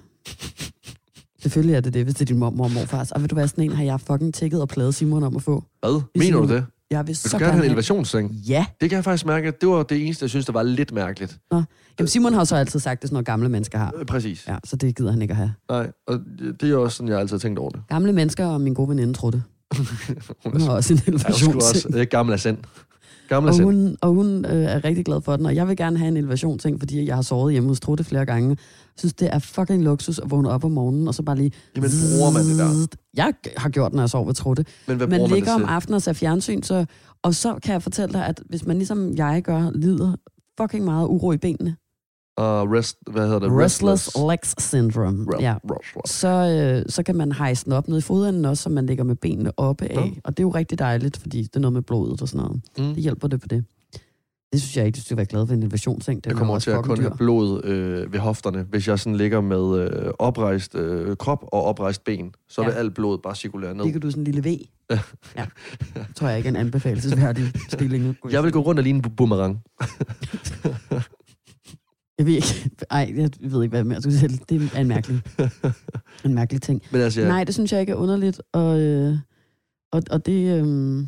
Selvfølgelig er det det, hvis det er din mormor og morfars. Og ved du hvad, sådan en har jeg fucking tækket og pladet Simon om at få. Hvad? Mener du en- det? Jeg vil Vil så du gerne have en elevationsseng? Ja. Det kan jeg faktisk mærke, at det var det eneste, jeg synes, der var lidt mærkeligt. Jamen, Simon har jo så altid sagt, det er sådan noget, gamle mennesker har. Øh, Præcis. Ja, så det gider han ikke at have. Nej, og det er også sådan, jeg altid har tænkt over det. Gamle mennesker og min gode veninde tror det. Hun Hun har også en Ja, hun skulle også elevationsseng. øh, gammel af sind. Gammel Og hun, og hun øh, er rigtig glad for den, og jeg vil gerne have en elevationsting, fordi jeg har sovet hjemme hos Trutte flere gange. Synes, det er fucking luksus at vågne op om morgenen, og så bare lige... Jamen, bruger man det der? Jeg har gjort, når jeg sover ved Trutte. Men hvad Man man det ligger om aftenen og ser fjernsyn, så, og så kan jeg fortælle dig, at hvis man ligesom jeg gør, lider fucking meget uro i benene. Og rest, hvad hedder det? Restless Legs Syndrome. Re- Ja. Restless. Så, øh, så kan man hejse den op ned i fodenden også, så man ligger med benene oppe af. Nå. Og det er jo rigtig dejligt, fordi det er noget med blodet og sådan noget. Mm. Det hjælper det på det. Det synes jeg ikke, du skal være glad for en innovationsseng. Det Jeg er kommer til at kun dyr. have blod øh, ved hofterne, hvis jeg sådan ligger med øh, oprejst øh, krop og oprejst ben. Så ja. Vil alt blodet bare cirkulere ned. Ligger du sådan en lille V? Ja. ja. Det tror jeg ikke er en anbefalesværdig stilling. Jeg vil gå rundt og ligne en boomerang. Jeg ved ikke, ej, jeg ved ikke, hvad mere du sige. Det er en mærkelig, en mærkelig ting. Men altså, Ja. Nej, det synes jeg ikke er underligt, og, øh, og, og det, øh,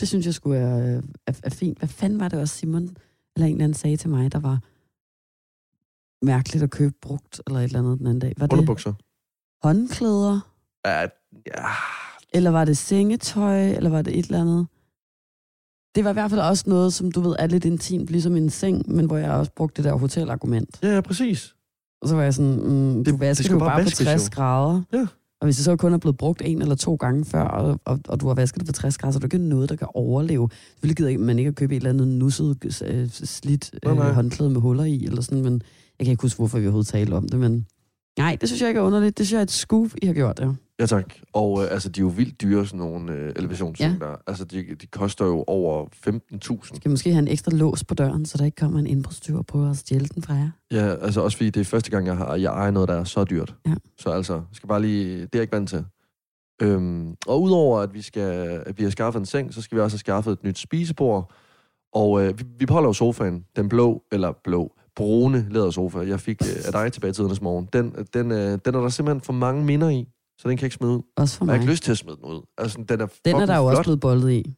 det synes jeg skulle er, er, er fint. Hvad fanden var det også, Simon, eller en eller anden sagde til mig, der var mærkeligt at købe brugt, eller et eller andet den anden dag. Var det underbukser. håndklæder, Ja, ja, eller var det sengetøj, eller var det et eller andet? Det var i hvert fald også noget, som du ved er lidt intimt, ligesom en seng, men hvor jeg også brugte det der hotelargument. ja, ja, præcis. Og så var jeg sådan, mm, Det- du det vasker skal det jo bare bare på vaskes, 60 jo. grader. Ja. Og hvis det så kun er blevet brugt en eller to gange før, og, og, og du har vasket det på 60 grader, så er det ikke noget, der kan overleve. Selvfølgelig gider man ikke at købe et eller andet nusset, øh, slidt Nej, øh, nej. håndklæde med huller i, eller sådan, men jeg kan ikke huske, hvorfor vi overhovedet talte om det, men Nej, det synes jeg ikke er underligt. Det synes jeg er et scoop, I har gjort, ja. Ja, tak. Og øh, altså, de er jo vildt dyre, sådan nogle øh, elevationscykler. Ja. Altså, de, de koster jo over 15.000. Skal måske have en ekstra lås på døren, så der ikke kommer en indbrudstyv og prøver at stjæle den fra jer. Ja, altså også fordi det er første gang, jeg har jeg ejer noget, der er så dyrt. Ja. Så altså, skal bare lige, det er jeg ikke vant til. Øhm, og udover at vi, skal, at vi har skaffet en seng, så skal vi også have skaffet et nyt spisebord. Og øh, vi, vi beholder jo sofaen, den blå, eller blå, brune lædersofa, jeg fik øh, af dig tilbage i tidernes morgen. Den, den, øh, den er der simpelthen for mange minder i, så den kan jeg ikke smide ud. Også for Og jeg har mig. ikke lyst til at smide den ud. Altså, den er Den er der jo også blevet boldet i.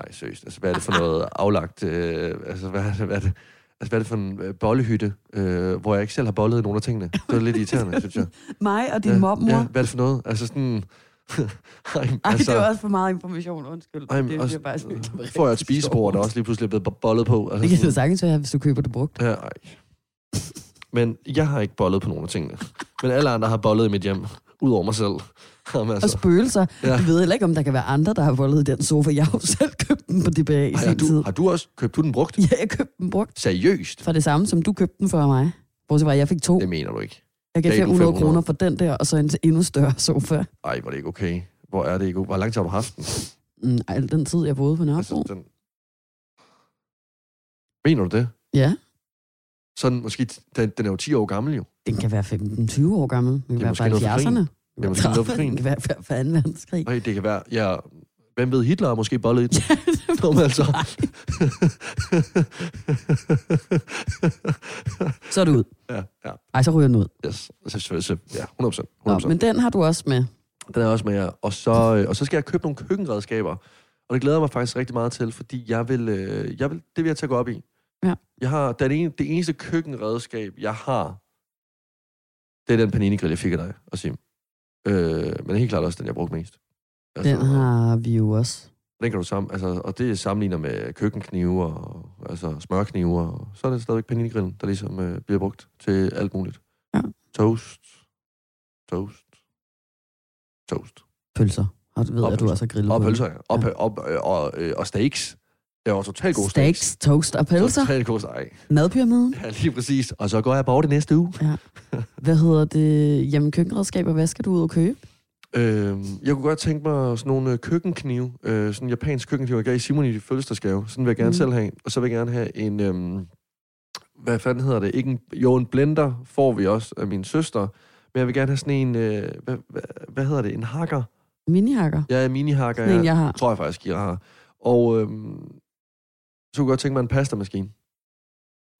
Ej, seriøst. Altså, hvad er det for noget aflagt... Øh, altså, hvad det, hvad er det, altså, hvad er det for en øh, bollehytte, øh, hvor jeg ikke selv har bollet i nogle af tingene? Det er lidt irriterende, synes jeg. Mig og din ja, mormor. Ja, hvad er det for noget? Altså sådan... Ej, Ej, altså, det var også for meget information, undskyld. ej, det også, bare sådan- får jeg et spisebord, der også lige pludselig er blevet bo- bollet på. Altså, Det kan du sagtens være, hvis du køber det brugt. ja, ej. Men jeg har ikke bollet på nogle af tingene. Men alle andre har bollet i mit hjem, udover mig selv. Jamen, Og altså, spøgelser. Ja. Du ved heller ikke, om der kan være andre, der har voldet i den sofa. Jeg har jo selv købt den på DBA i ej, har, sin tid. du, har du også købt du den brugt? Ja, jeg købte den brugt. Seriøst? For det samme, som du købte den for mig. Bortset fra, at jeg fik to. Det mener du ikke. Jeg gav gav du 500 500. kroner for den der, og så en endnu større sofa. Ej, hvor er det ikke okay. Hvor er det ikke okay? Hvor lang tid har du haft den? Mm, al den tid, jeg boede på Nørrebro. Altså, den... Mener du det? Ja, Sådan, måske, den, den er jo 10 år gammel jo. den kan være 15-20 år gammel. Den kan Det er være fra noget for 70'erne. Det kan være fra 2. verdenskrig. Nej, det kan være, ja, hvem ved, Hitler har måske bollet i den. Nå, men altså. Så er du ud. ja, ja, Ej, så ryger den ud. yes. Så, så, så, ja, 100 Nå, 100 men den har du også med. Den er også med jer. Og så, øh, og så skal jeg købe nogle køkkenredskaber. Og det glæder jeg mig faktisk rigtig meget til, fordi jeg vil, øh, jeg vil, det vil jeg tage op i. Ja. Jeg har, den ene, det eneste køkkenredskab, jeg har, det er den panini-grill, jeg fik af dig og Sim. Øh, men helt klart også den, jeg brugte mest. Altså, Den har vi jo også. Den kan du sammen, altså, og det sammenligner med køkkenknive og altså smørknive, og så er det stadigvæk panini-grillen, der ligesom øh, bliver brugt til alt muligt. Ja. Toast. Toast. Toast. Pølser. Og du ved, Og at du også har grillet Og pølser, ja. Og, Ja. ja. og, og, og, øh, og steaks. Det var totalt gode Steaks, steaks. toast og pølser. Totalt gode steak. Madpyramiden. Ja, lige præcis. Og så går jeg bare det næste uge. Hvad hedder det? Jamen, køkkenredskaber, hvad skal du ud og købe? Øh, jeg kunne godt tænke mig sådan nogle øh, køkkenknive. Øh, sådan en japansk køkkenknive, jeg gav Simon i fødselsdagsgave. Sådan vil jeg gerne Mm. selv have. Og så vil jeg gerne have en... Øh, hvad fanden hedder det? Ikke en, jo, en blender får vi også af min søster. Men jeg vil gerne have sådan en... Øh, hvad, hvad, hvad hedder det? En hakker? Minihakker. Ja, en mini-hakker. Sådan en, Ja. jeg har. tror jeg faktisk, jeg har. Og øhm, så kunne jeg godt tænke mig en pastamaskine.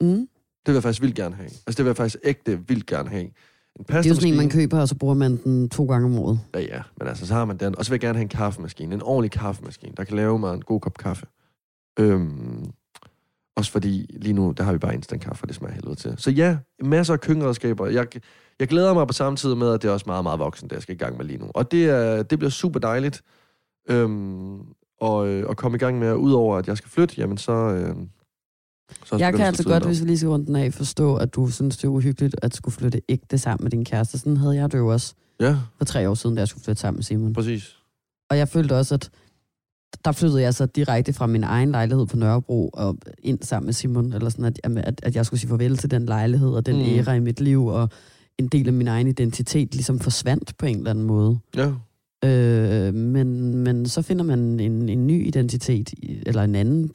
Mm. Det vil jeg faktisk vildt gerne have. Altså, det vil jeg faktisk ægte vildt gerne have. En Det er jo sådan en, man køber, og så bruger man den to gange om året. Ja, ja. Men altså, så har man den. Og så vil jeg gerne have en kaffemaskine. En ordentlig kaffemaskine, der kan lave mig en god kop kaffe. Øhm, også fordi lige nu, der har vi bare instant kaffe, og det smager helvede til. Så ja, masser af køkkenredskaber. Jeg, jeg glæder mig på samme tid med, at det er også meget, meget voksen, det jeg skal i gang med lige nu. Og det, er, det bliver super dejligt. Øhm, og, øh, at komme i gang med, udover at jeg skal flytte, jamen så... Øh, så Jeg kan altså godt, op. hvis vi lige skal rundt den af, forstå, at du synes, det er uhyggeligt at skulle flytte ægte sammen med din kæreste. Sådan havde jeg det jo også Ja, for tre år siden, da jeg skulle flytte sammen med Simon. præcis. Og jeg følte også, at der flyttede jeg så direkte fra min egen lejlighed på Nørrebro og ind sammen med Simon, eller sådan, at, at, at jeg skulle sige farvel til den lejlighed og den Mm. æra i mit liv, og en del af min egen identitet ligesom forsvandt på en eller anden måde. Ja, Øh, men, men så finder man en, en ny identitet, eller en anden,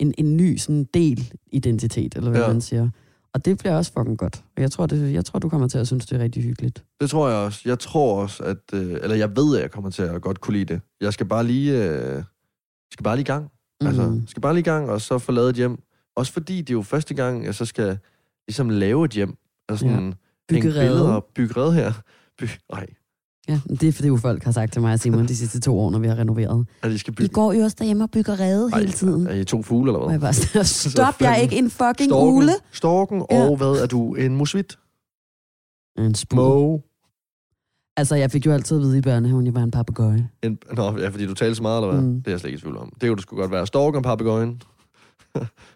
en, en ny sådan del identitet, eller hvad Ja. man siger. Og det bliver også fucking godt. Og jeg tror, det, jeg tror, du kommer til at synes, det er rigtig hyggeligt. det tror jeg også. Jeg tror også, at... Øh, eller jeg ved, at jeg kommer til at godt kunne lide det. Jeg skal bare lige... Øh, skal bare lige i gang. Mm. Altså, skal bare lige i gang, og så få lavet et hjem. Også fordi det er jo første gang, jeg så skal ligesom lave et hjem. Altså sådan, ja. Bygge billeder og bygge red her. By, nej, Ja, det er fordi, jo folk har sagt til mig og Simon de sidste to år, når vi har renoveret. at de skal I bygge... går jo også derhjemme og bygger rede hele tiden. Er I to fugle, eller Og hvad? jeg bare stop, jeg er ikke en fucking Storken, ule. storken Ja. og hvad er du? En musvit? En. Mo. Altså, jeg fik jo altid at vide i børnehaven, jeg var en papegøje. En, nå, ja, fordi du taler så meget, eller hvad? Mm. Det er jeg slet ikke i tvivl om. Det kunne du sgu godt være. Storken og papegøjen.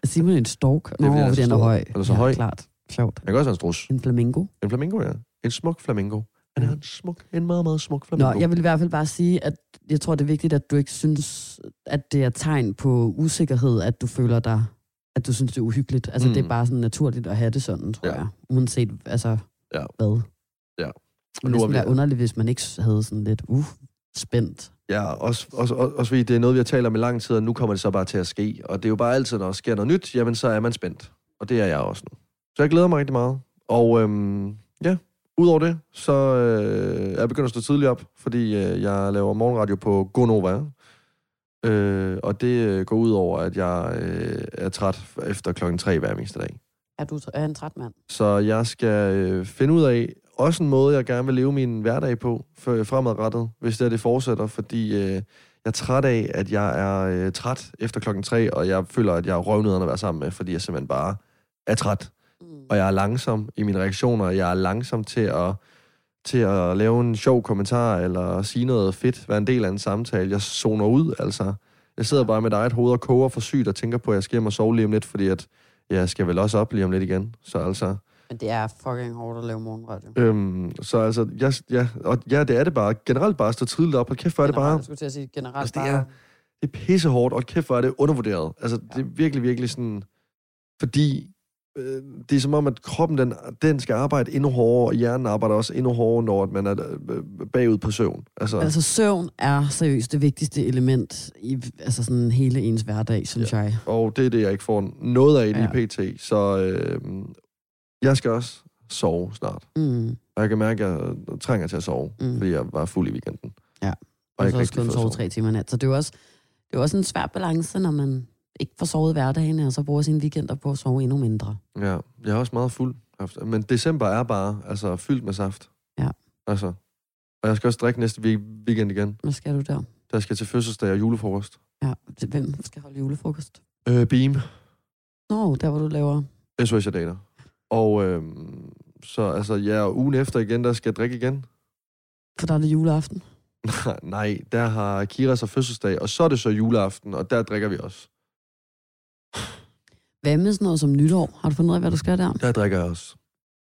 Simon er en stork. er, Nå, han er fordi så han er stor. høj. Han er så ja, høj. klart. Sjovt. Jeg kan også være en strus. En flamingo. En flamingo, ja. En smuk flamingo. Han er en smuk, en meget, meget smuk flamingo. Nå, jeg vil i hvert fald bare sige, at jeg tror, det er vigtigt, at du ikke synes, at det er tegn på usikkerhed, at du føler dig at du synes, det er uhyggeligt. Altså, mm. det er Mm. bare sådan naturligt at have det sådan, tror Ja. jeg. Uanset, altså, Ja. hvad. Ja. Det Og nu ville er næsten vi- være underligt, hvis man ikke havde sådan lidt, uh, spændt. Ja, også, også, også, også fordi det er noget, vi har talt om i lang tid, og nu kommer det så bare til at ske. Og det er jo bare altid, når der sker noget nyt, jamen så er man spændt. Og det er jeg også nu. Så jeg glæder mig rigtig meget. Og øhm, ja, udover det, så øh, er jeg begyndt at stå tidligt op, fordi øh, jeg laver morgenradio på Gonova. Øh, og det øh, går ud over, at jeg øh, er træt efter klokken tre hver eneste dag. Er du er en træt mand? Så jeg skal øh, finde ud af også en måde, jeg gerne vil leve min hverdag på for, fremadrettet, hvis det er det fortsætter, fordi øh, jeg er træt af, at jeg er øh, træt efter klokken tre, og jeg føler, at jeg er røvnederen at være sammen med, fordi jeg simpelthen bare er træt. Og jeg er langsom i mine reaktioner, jeg er langsom til at, til at lave en sjov kommentar, eller sige noget fedt, være en del af en samtale. Jeg zoner ud, altså. Jeg sidder bare med et eget hoved og koger for sygt og tænker på, at jeg skal hjem og sove lige om lidt, fordi at jeg skal vel også op lige om lidt igen. Så altså, Men det er fucking hårdt at lave morgenradio. Øhm, så altså, jeg, ja, og ja, det er det bare. Generelt bare at stå tidligt op, og kæft, hvor er det bare... Jeg skulle til at sige generelt Altså, det bare... er- Det er pissehårdt, og kæft, hvor er det undervurderet. Altså, ja. det er virkelig, virkelig sådan... Fordi øh, det er som om, at kroppen, den, den skal arbejde endnu hårdere, og hjernen arbejder også endnu hårdere, når man er øh, bagud på søvn. Altså, Altså søvn er seriøst det vigtigste element i altså sådan hele ens hverdag, synes ja. jeg. og det er det, jeg ikke får noget af lige Ja. pt. Så øh, jeg skal også sove snart. Mm. Og jeg kan mærke, at jeg trænger til at sove, Mm. fordi jeg var fuld i weekenden. Ja. Og Og jeg så også kun sove tre timer i nat. Så det er jo også, det er også en svær balance, når man ikke får sovet hverdagen, og så bruger sine weekender på at sove endnu mindre. Ja, jeg er også meget fuld. Men december er bare altså, fyldt med saft. Ja. Altså. Og jeg skal også drikke næste week- weekend igen. Hvad skal du der? Der skal jeg til fødselsdag og julefrokost. Ja, hvem skal holde julefrokost? Øh, Beam. Nå, der hvor du laver... SOS Dater. Og øhm, så altså, ja, og ugen efter igen, der skal jeg drikke igen. For der er det juleaften. Nej, der har Kira så fødselsdag, og så er det så juleaften, og der drikker vi også. Hvad med sådan noget som nytår? Har du fundet ud af, hvad du skal der? Der drikker jeg også.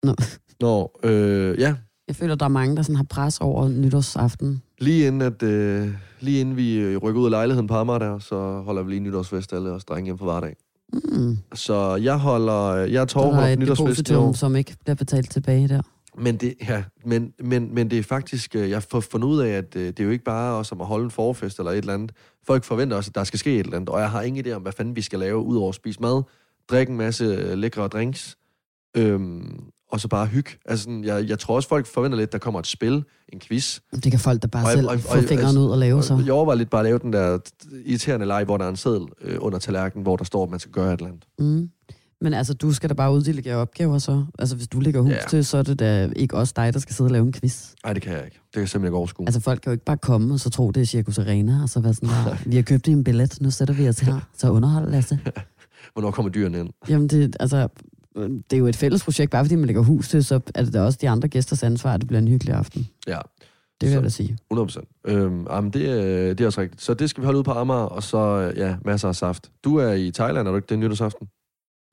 Nå. Nå, øh, ja. Jeg føler, der er mange, der sådan har pres over nytårsaften. Lige inden, at, øh, lige inden vi øh, rykker ud af lejligheden på Amager der, så holder vi lige nytårsfest alle os drenge hjem på hverdag. Mm. Så jeg holder, jeg er et nytårsfest i år. som ikke bliver betalt tilbage der. Men det, ja, men, men, men det er faktisk, øh, jeg har fået fundet ud af, at øh, det er jo ikke bare os om at holde en forfest eller et eller andet. Folk forventer også, at der skal ske et eller andet, og jeg har ingen idé om, hvad fanden vi skal lave, udover at spise mad, drikke en masse øh, lækre drinks, øhm, og så bare hygge. Altså, sådan, jeg, jeg tror også, folk forventer lidt, at der kommer et spil, en quiz. Det kan folk da bare Og- selv og- få og- fingeren altså- ud og lave så. Jeg overvejer lidt bare at lave den der irriterende leg, hvor der er en seddel øh, under tallerkenen, hvor der står, at man skal gøre et eller andet. Mm. Men altså, du skal da bare uddelegere opgaver så. Altså, hvis du ligger hus Ja. til, så er det da ikke også dig, der skal sidde og lave en quiz. Nej, det kan jeg ikke. Det kan jeg simpelthen ikke overskue. Altså, folk kan jo ikke bare komme og så tro, det er Circus Arena, og så være sådan vi har købt en billet, nu sætter vi os her, så underhold, Lasse. Hvornår kommer dyrene ind? Jamen, det, altså, det er jo et fælles projekt, bare fordi man lægger hus til, så er det da også de andre gæsters ansvar, at det bliver en hyggelig aften. Ja, Det vil Så- jeg da sige. 100%. Øhm, jamen, det, er- det er også rigtigt. Så det skal vi holde ud på Amager, og så øh, ja, masser af saft. Du er i Thailand, er du ikke det nytårsaften?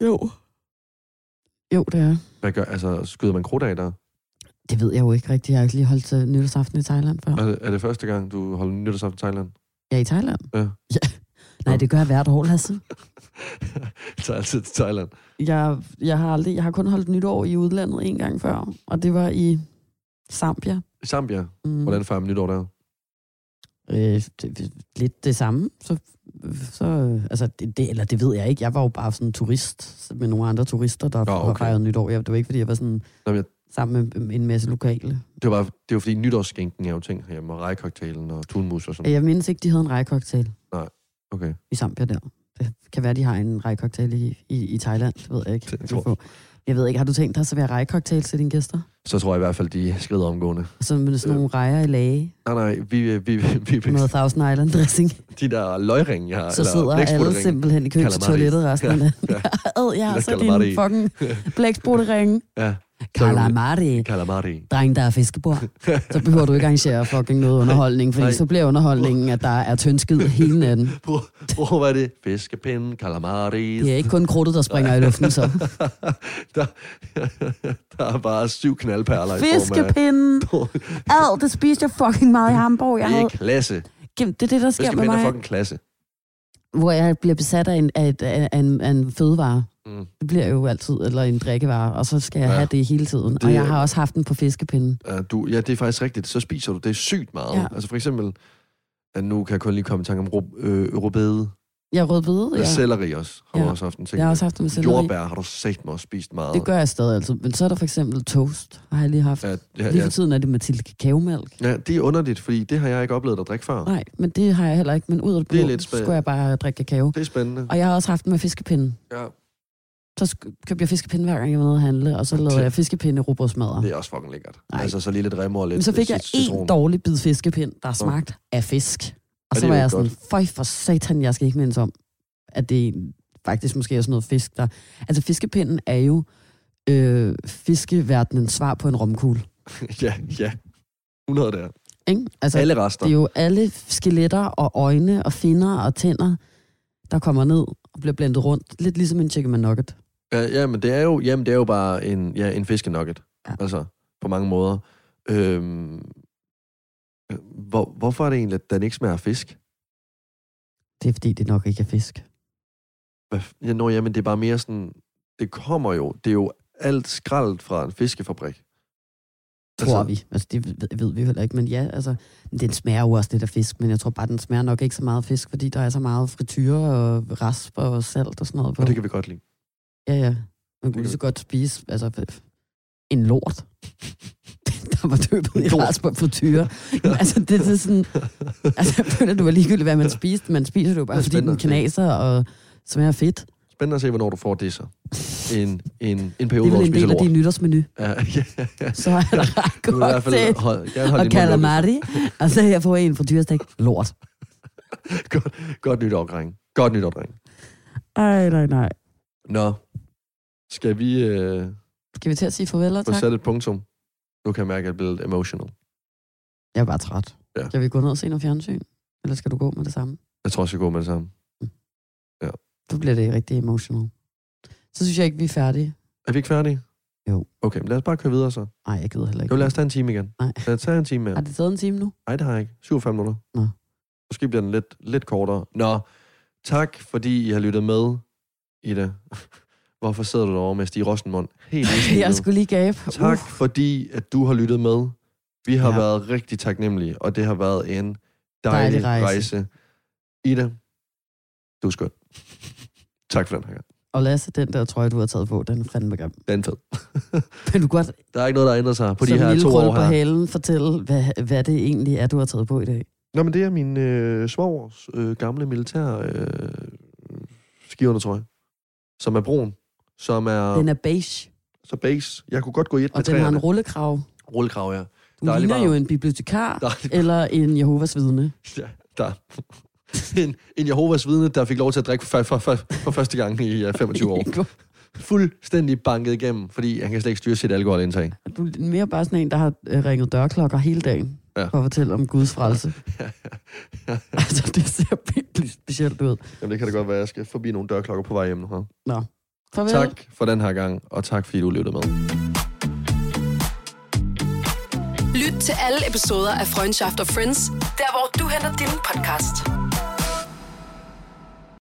Jo. Jo, det er. Hvad gør, altså, skyder man krudt af der? Det ved jeg jo ikke rigtigt. Jeg har ikke lige holdt til nytårsaften i Thailand før. Er, det- er det første gang, du holder nytårsaften i Thailand? Er i Thailand? Ja. ja. Nej, det gør jeg hvert år, Lasse. Jeg tager altid til Thailand. Jeg, jeg, har aldrig, jeg har kun holdt nytår i udlandet en gang før, og det var i Zambia. I Zambia. Mm. Hvordan fejrer man nytår der? Øh, det, lidt det samme. Så, så, altså, det, det, eller det ved jeg ikke. Jeg var jo bare sådan en turist med nogle andre turister, der har okay. fejret nytår. Jeg, det var ikke, fordi jeg var sådan Nå, jeg- sammen med en masse lokale. Det var, bare, det var fordi nytårsskænken er jo ting herhjemme, og rejcocktailen og tunmus og sådan Jeg mindes ikke, de havde en rejcocktail Okay. i Zambia der. Det kan være, de har en rejcocktail i, i, i Thailand. Det ved jeg ikke. Det tror jeg. Jeg ved ikke, har du tænkt dig at servere rejcocktails til dine gæster? Så tror jeg i hvert fald, de skrider omgående. Og så med sådan nogle rejer i lage, Nej, nej, vi, vi, vi, vi, noget Thousand Island dressing. de der løgringe, jeg har. Så sidder alle simpelthen i kø til Calamari. toilettet resten af dagen. Ja, ja, Eller så din fucking blækspruttering. ja. Calamari. Calamari. Dreng, der er fiskebord. Så behøver du ikke arrangere fucking noget underholdning, Nej. så bliver underholdningen, at der er tyndskid hele natten. Prøv, prøv hvad er det? Fiskepinde, calamari. Det er ikke kun krudtet, der springer i luften, så. der, der er bare syv knaldperler i form af... Ad, det spiste jeg fucking meget i Hamburg. Jeg Det havde... er klasse. Gennem- Det er det, der sker med Fiskepinde er mig. fucking klasse. hvor jeg bliver besat af en, af, et, af, en, af en fødevare. Mm. Det bliver jo altid, eller en drikkevare, og så skal jeg Ja. ja. have det hele tiden. Det- Og jeg har også haft den på fiskepinden. Ja, du, ja, det er faktisk rigtigt. Så spiser du det sygt meget. Ja. Altså for eksempel, at nu kan jeg kun lige komme i tanke om ro- øh, rødbede. Jeg er rødbede, Ja. ja. Selleri også, har Ja. du også haft en ting. Jeg har også haft det med selleri. Jordbær har du sagt mig også spist meget. Det gør jeg stadig altid. Men så er der for eksempel toast, har jeg lige haft. Ja, Ja, ja, lige ja. for tiden er det Mathilde kakaomælk. ja, det er underligt, fordi det har jeg ikke oplevet at drikke før. Nej, men det har jeg heller ikke. Men ud af det Det er blå, lidt skulle jeg bare drikke kakao. Det er spændende. Og jeg har også haft den med fiskepinde. Ja, Så købte jeg fiskepinde hver gang jeg var nede og handle, og så lavede jeg fiskepinde robrødsmadder. det er også fucking lækkert. Nej. Altså så lige lidt remmer og lidt Men så fik jeg en dårlig bid fiskepind, der smagte af fisk. Og Ja, så var jeg sådan, føj for satan, jeg skal ikke mindes om, at det faktisk måske er sådan noget fisk, der... Altså fiskepinden er jo øh, fiskeverdenens svar på en romkugle. ja, ja. 100 der. Ikke? Altså, Alle rester. det er jo alle skeletter og øjne og finner og tænder, der kommer ned og bliver blendet rundt. Lidt ligesom en chicken nugget. Ja, ja, men det er jo, jamen, det er jo bare en, ja, en fiskenugget. Ja. Altså, på mange måder. Øhm, øh, hvor, hvorfor er det egentlig, at den ikke smager af fisk? Det er fordi, det nok ikke er fisk. Hvad, ja, nå, jamen, det er bare mere sådan... Det kommer jo... Det er jo alt skraldet fra en fiskefabrik. Tror Altså- vi. Altså, det ved, ved vi heller ikke. Men ja, altså, den smager jo også lidt af fisk, men jeg tror bare, den smager nok ikke så meget af fisk, fordi der er så meget frityre og rasp og salt og sådan noget på. Og det kan vi godt lide. Ja, ja. Man Det kunne lige så godt spise altså, en lort, der var døbet i En lort. rasp og frityre. Jamen, altså, det er sådan... Altså, jeg føler, det var ligegyldigt, hvad man spiste. Man spiser det jo bare, Det er fordi den knaser og smager fedt. Spændende at se, hvornår du får det så. En, en, en Det periode, er hvor du en spiser del af lort. din nytårsmenu. Ja, ja, ja. Så er der Du holde Og calamari. Og så her får jeg en frityrestik. Lort. Godt, godt nytår, dreng. Godt nytår, dreng. Ej, nej, nej. Nå, skal vi øh, Skal vi til at sige farvel og få tak? sat et punktum? Nu kan jeg mærke, at jeg bliver lidt emotional. Jeg er bare træt. Ja. Skal vi gå ned og se noget fjernsyn? Eller skal du gå med det samme? Jeg tror, jeg skal gå med det samme. Så bliver det rigtig emotional. Så synes jeg ikke, vi er færdige. Er vi ikke færdige? Jo. Okay, men lad os bare køre videre så. Nej, jeg gider heller ikke. Jo, lad os tage en time igen. Nej. Lad os tage en time mere. Har det taget en time nu? Nej, det har jeg ikke. 47 minutter. Nå. Måske bliver den lidt, lidt kortere. Nå, tak fordi I har lyttet med, Ida. Hvorfor sidder du derovre med Stig Rosenmund? Helt. Jeg skulle lige gabe. Tak fordi, at du har lyttet med. Vi har Ja. været rigtig taknemmelige, og det har været en dejlig, Dejlig rejse. rejse. Ida, du er skøn. tak for den her gang. Og Lasse, den der trøje, du har taget på, den er fandme grim. Den er fed. Kan du godt Der er ikke noget, der ændrer sig på de her to år på her. halen fortælle, hvad, hvad det egentlig er, du har taget på i dag? Nå, men det er min øh, svogers øh, gamle militær øh, skiundertrøje, som er brun, som er, Den er beige, så base. Jeg kunne godt gå i et med og den har en træerne. rullekrav. Rullekrav, ja. Du Dejlig ligner jo en bibliotekar Dejlig eller en Jehovas vidne. Ja, der. En, en Jehovas vidne, der fik lov til at drikke for, for, for, for første gang i uh, 25 år. Fuldstændig banket igennem, fordi han kan slet ikke styre sit alkoholindtag. Du er mere bare sådan en, der har øh, ringet dørklokker hele dagen Ja. for at fortælle om Guds frelse. altså, det ser virkelig specielt ud. Jamen, det kan da godt være, at jeg skal forbi nogle dørklokker på vej hjem nu. Nå, farvel. Tak for den her gang, og tak fordi du lyttede med. Lyt til alle episoder af Freundschaft og Friends, der hvor du henter din podcast.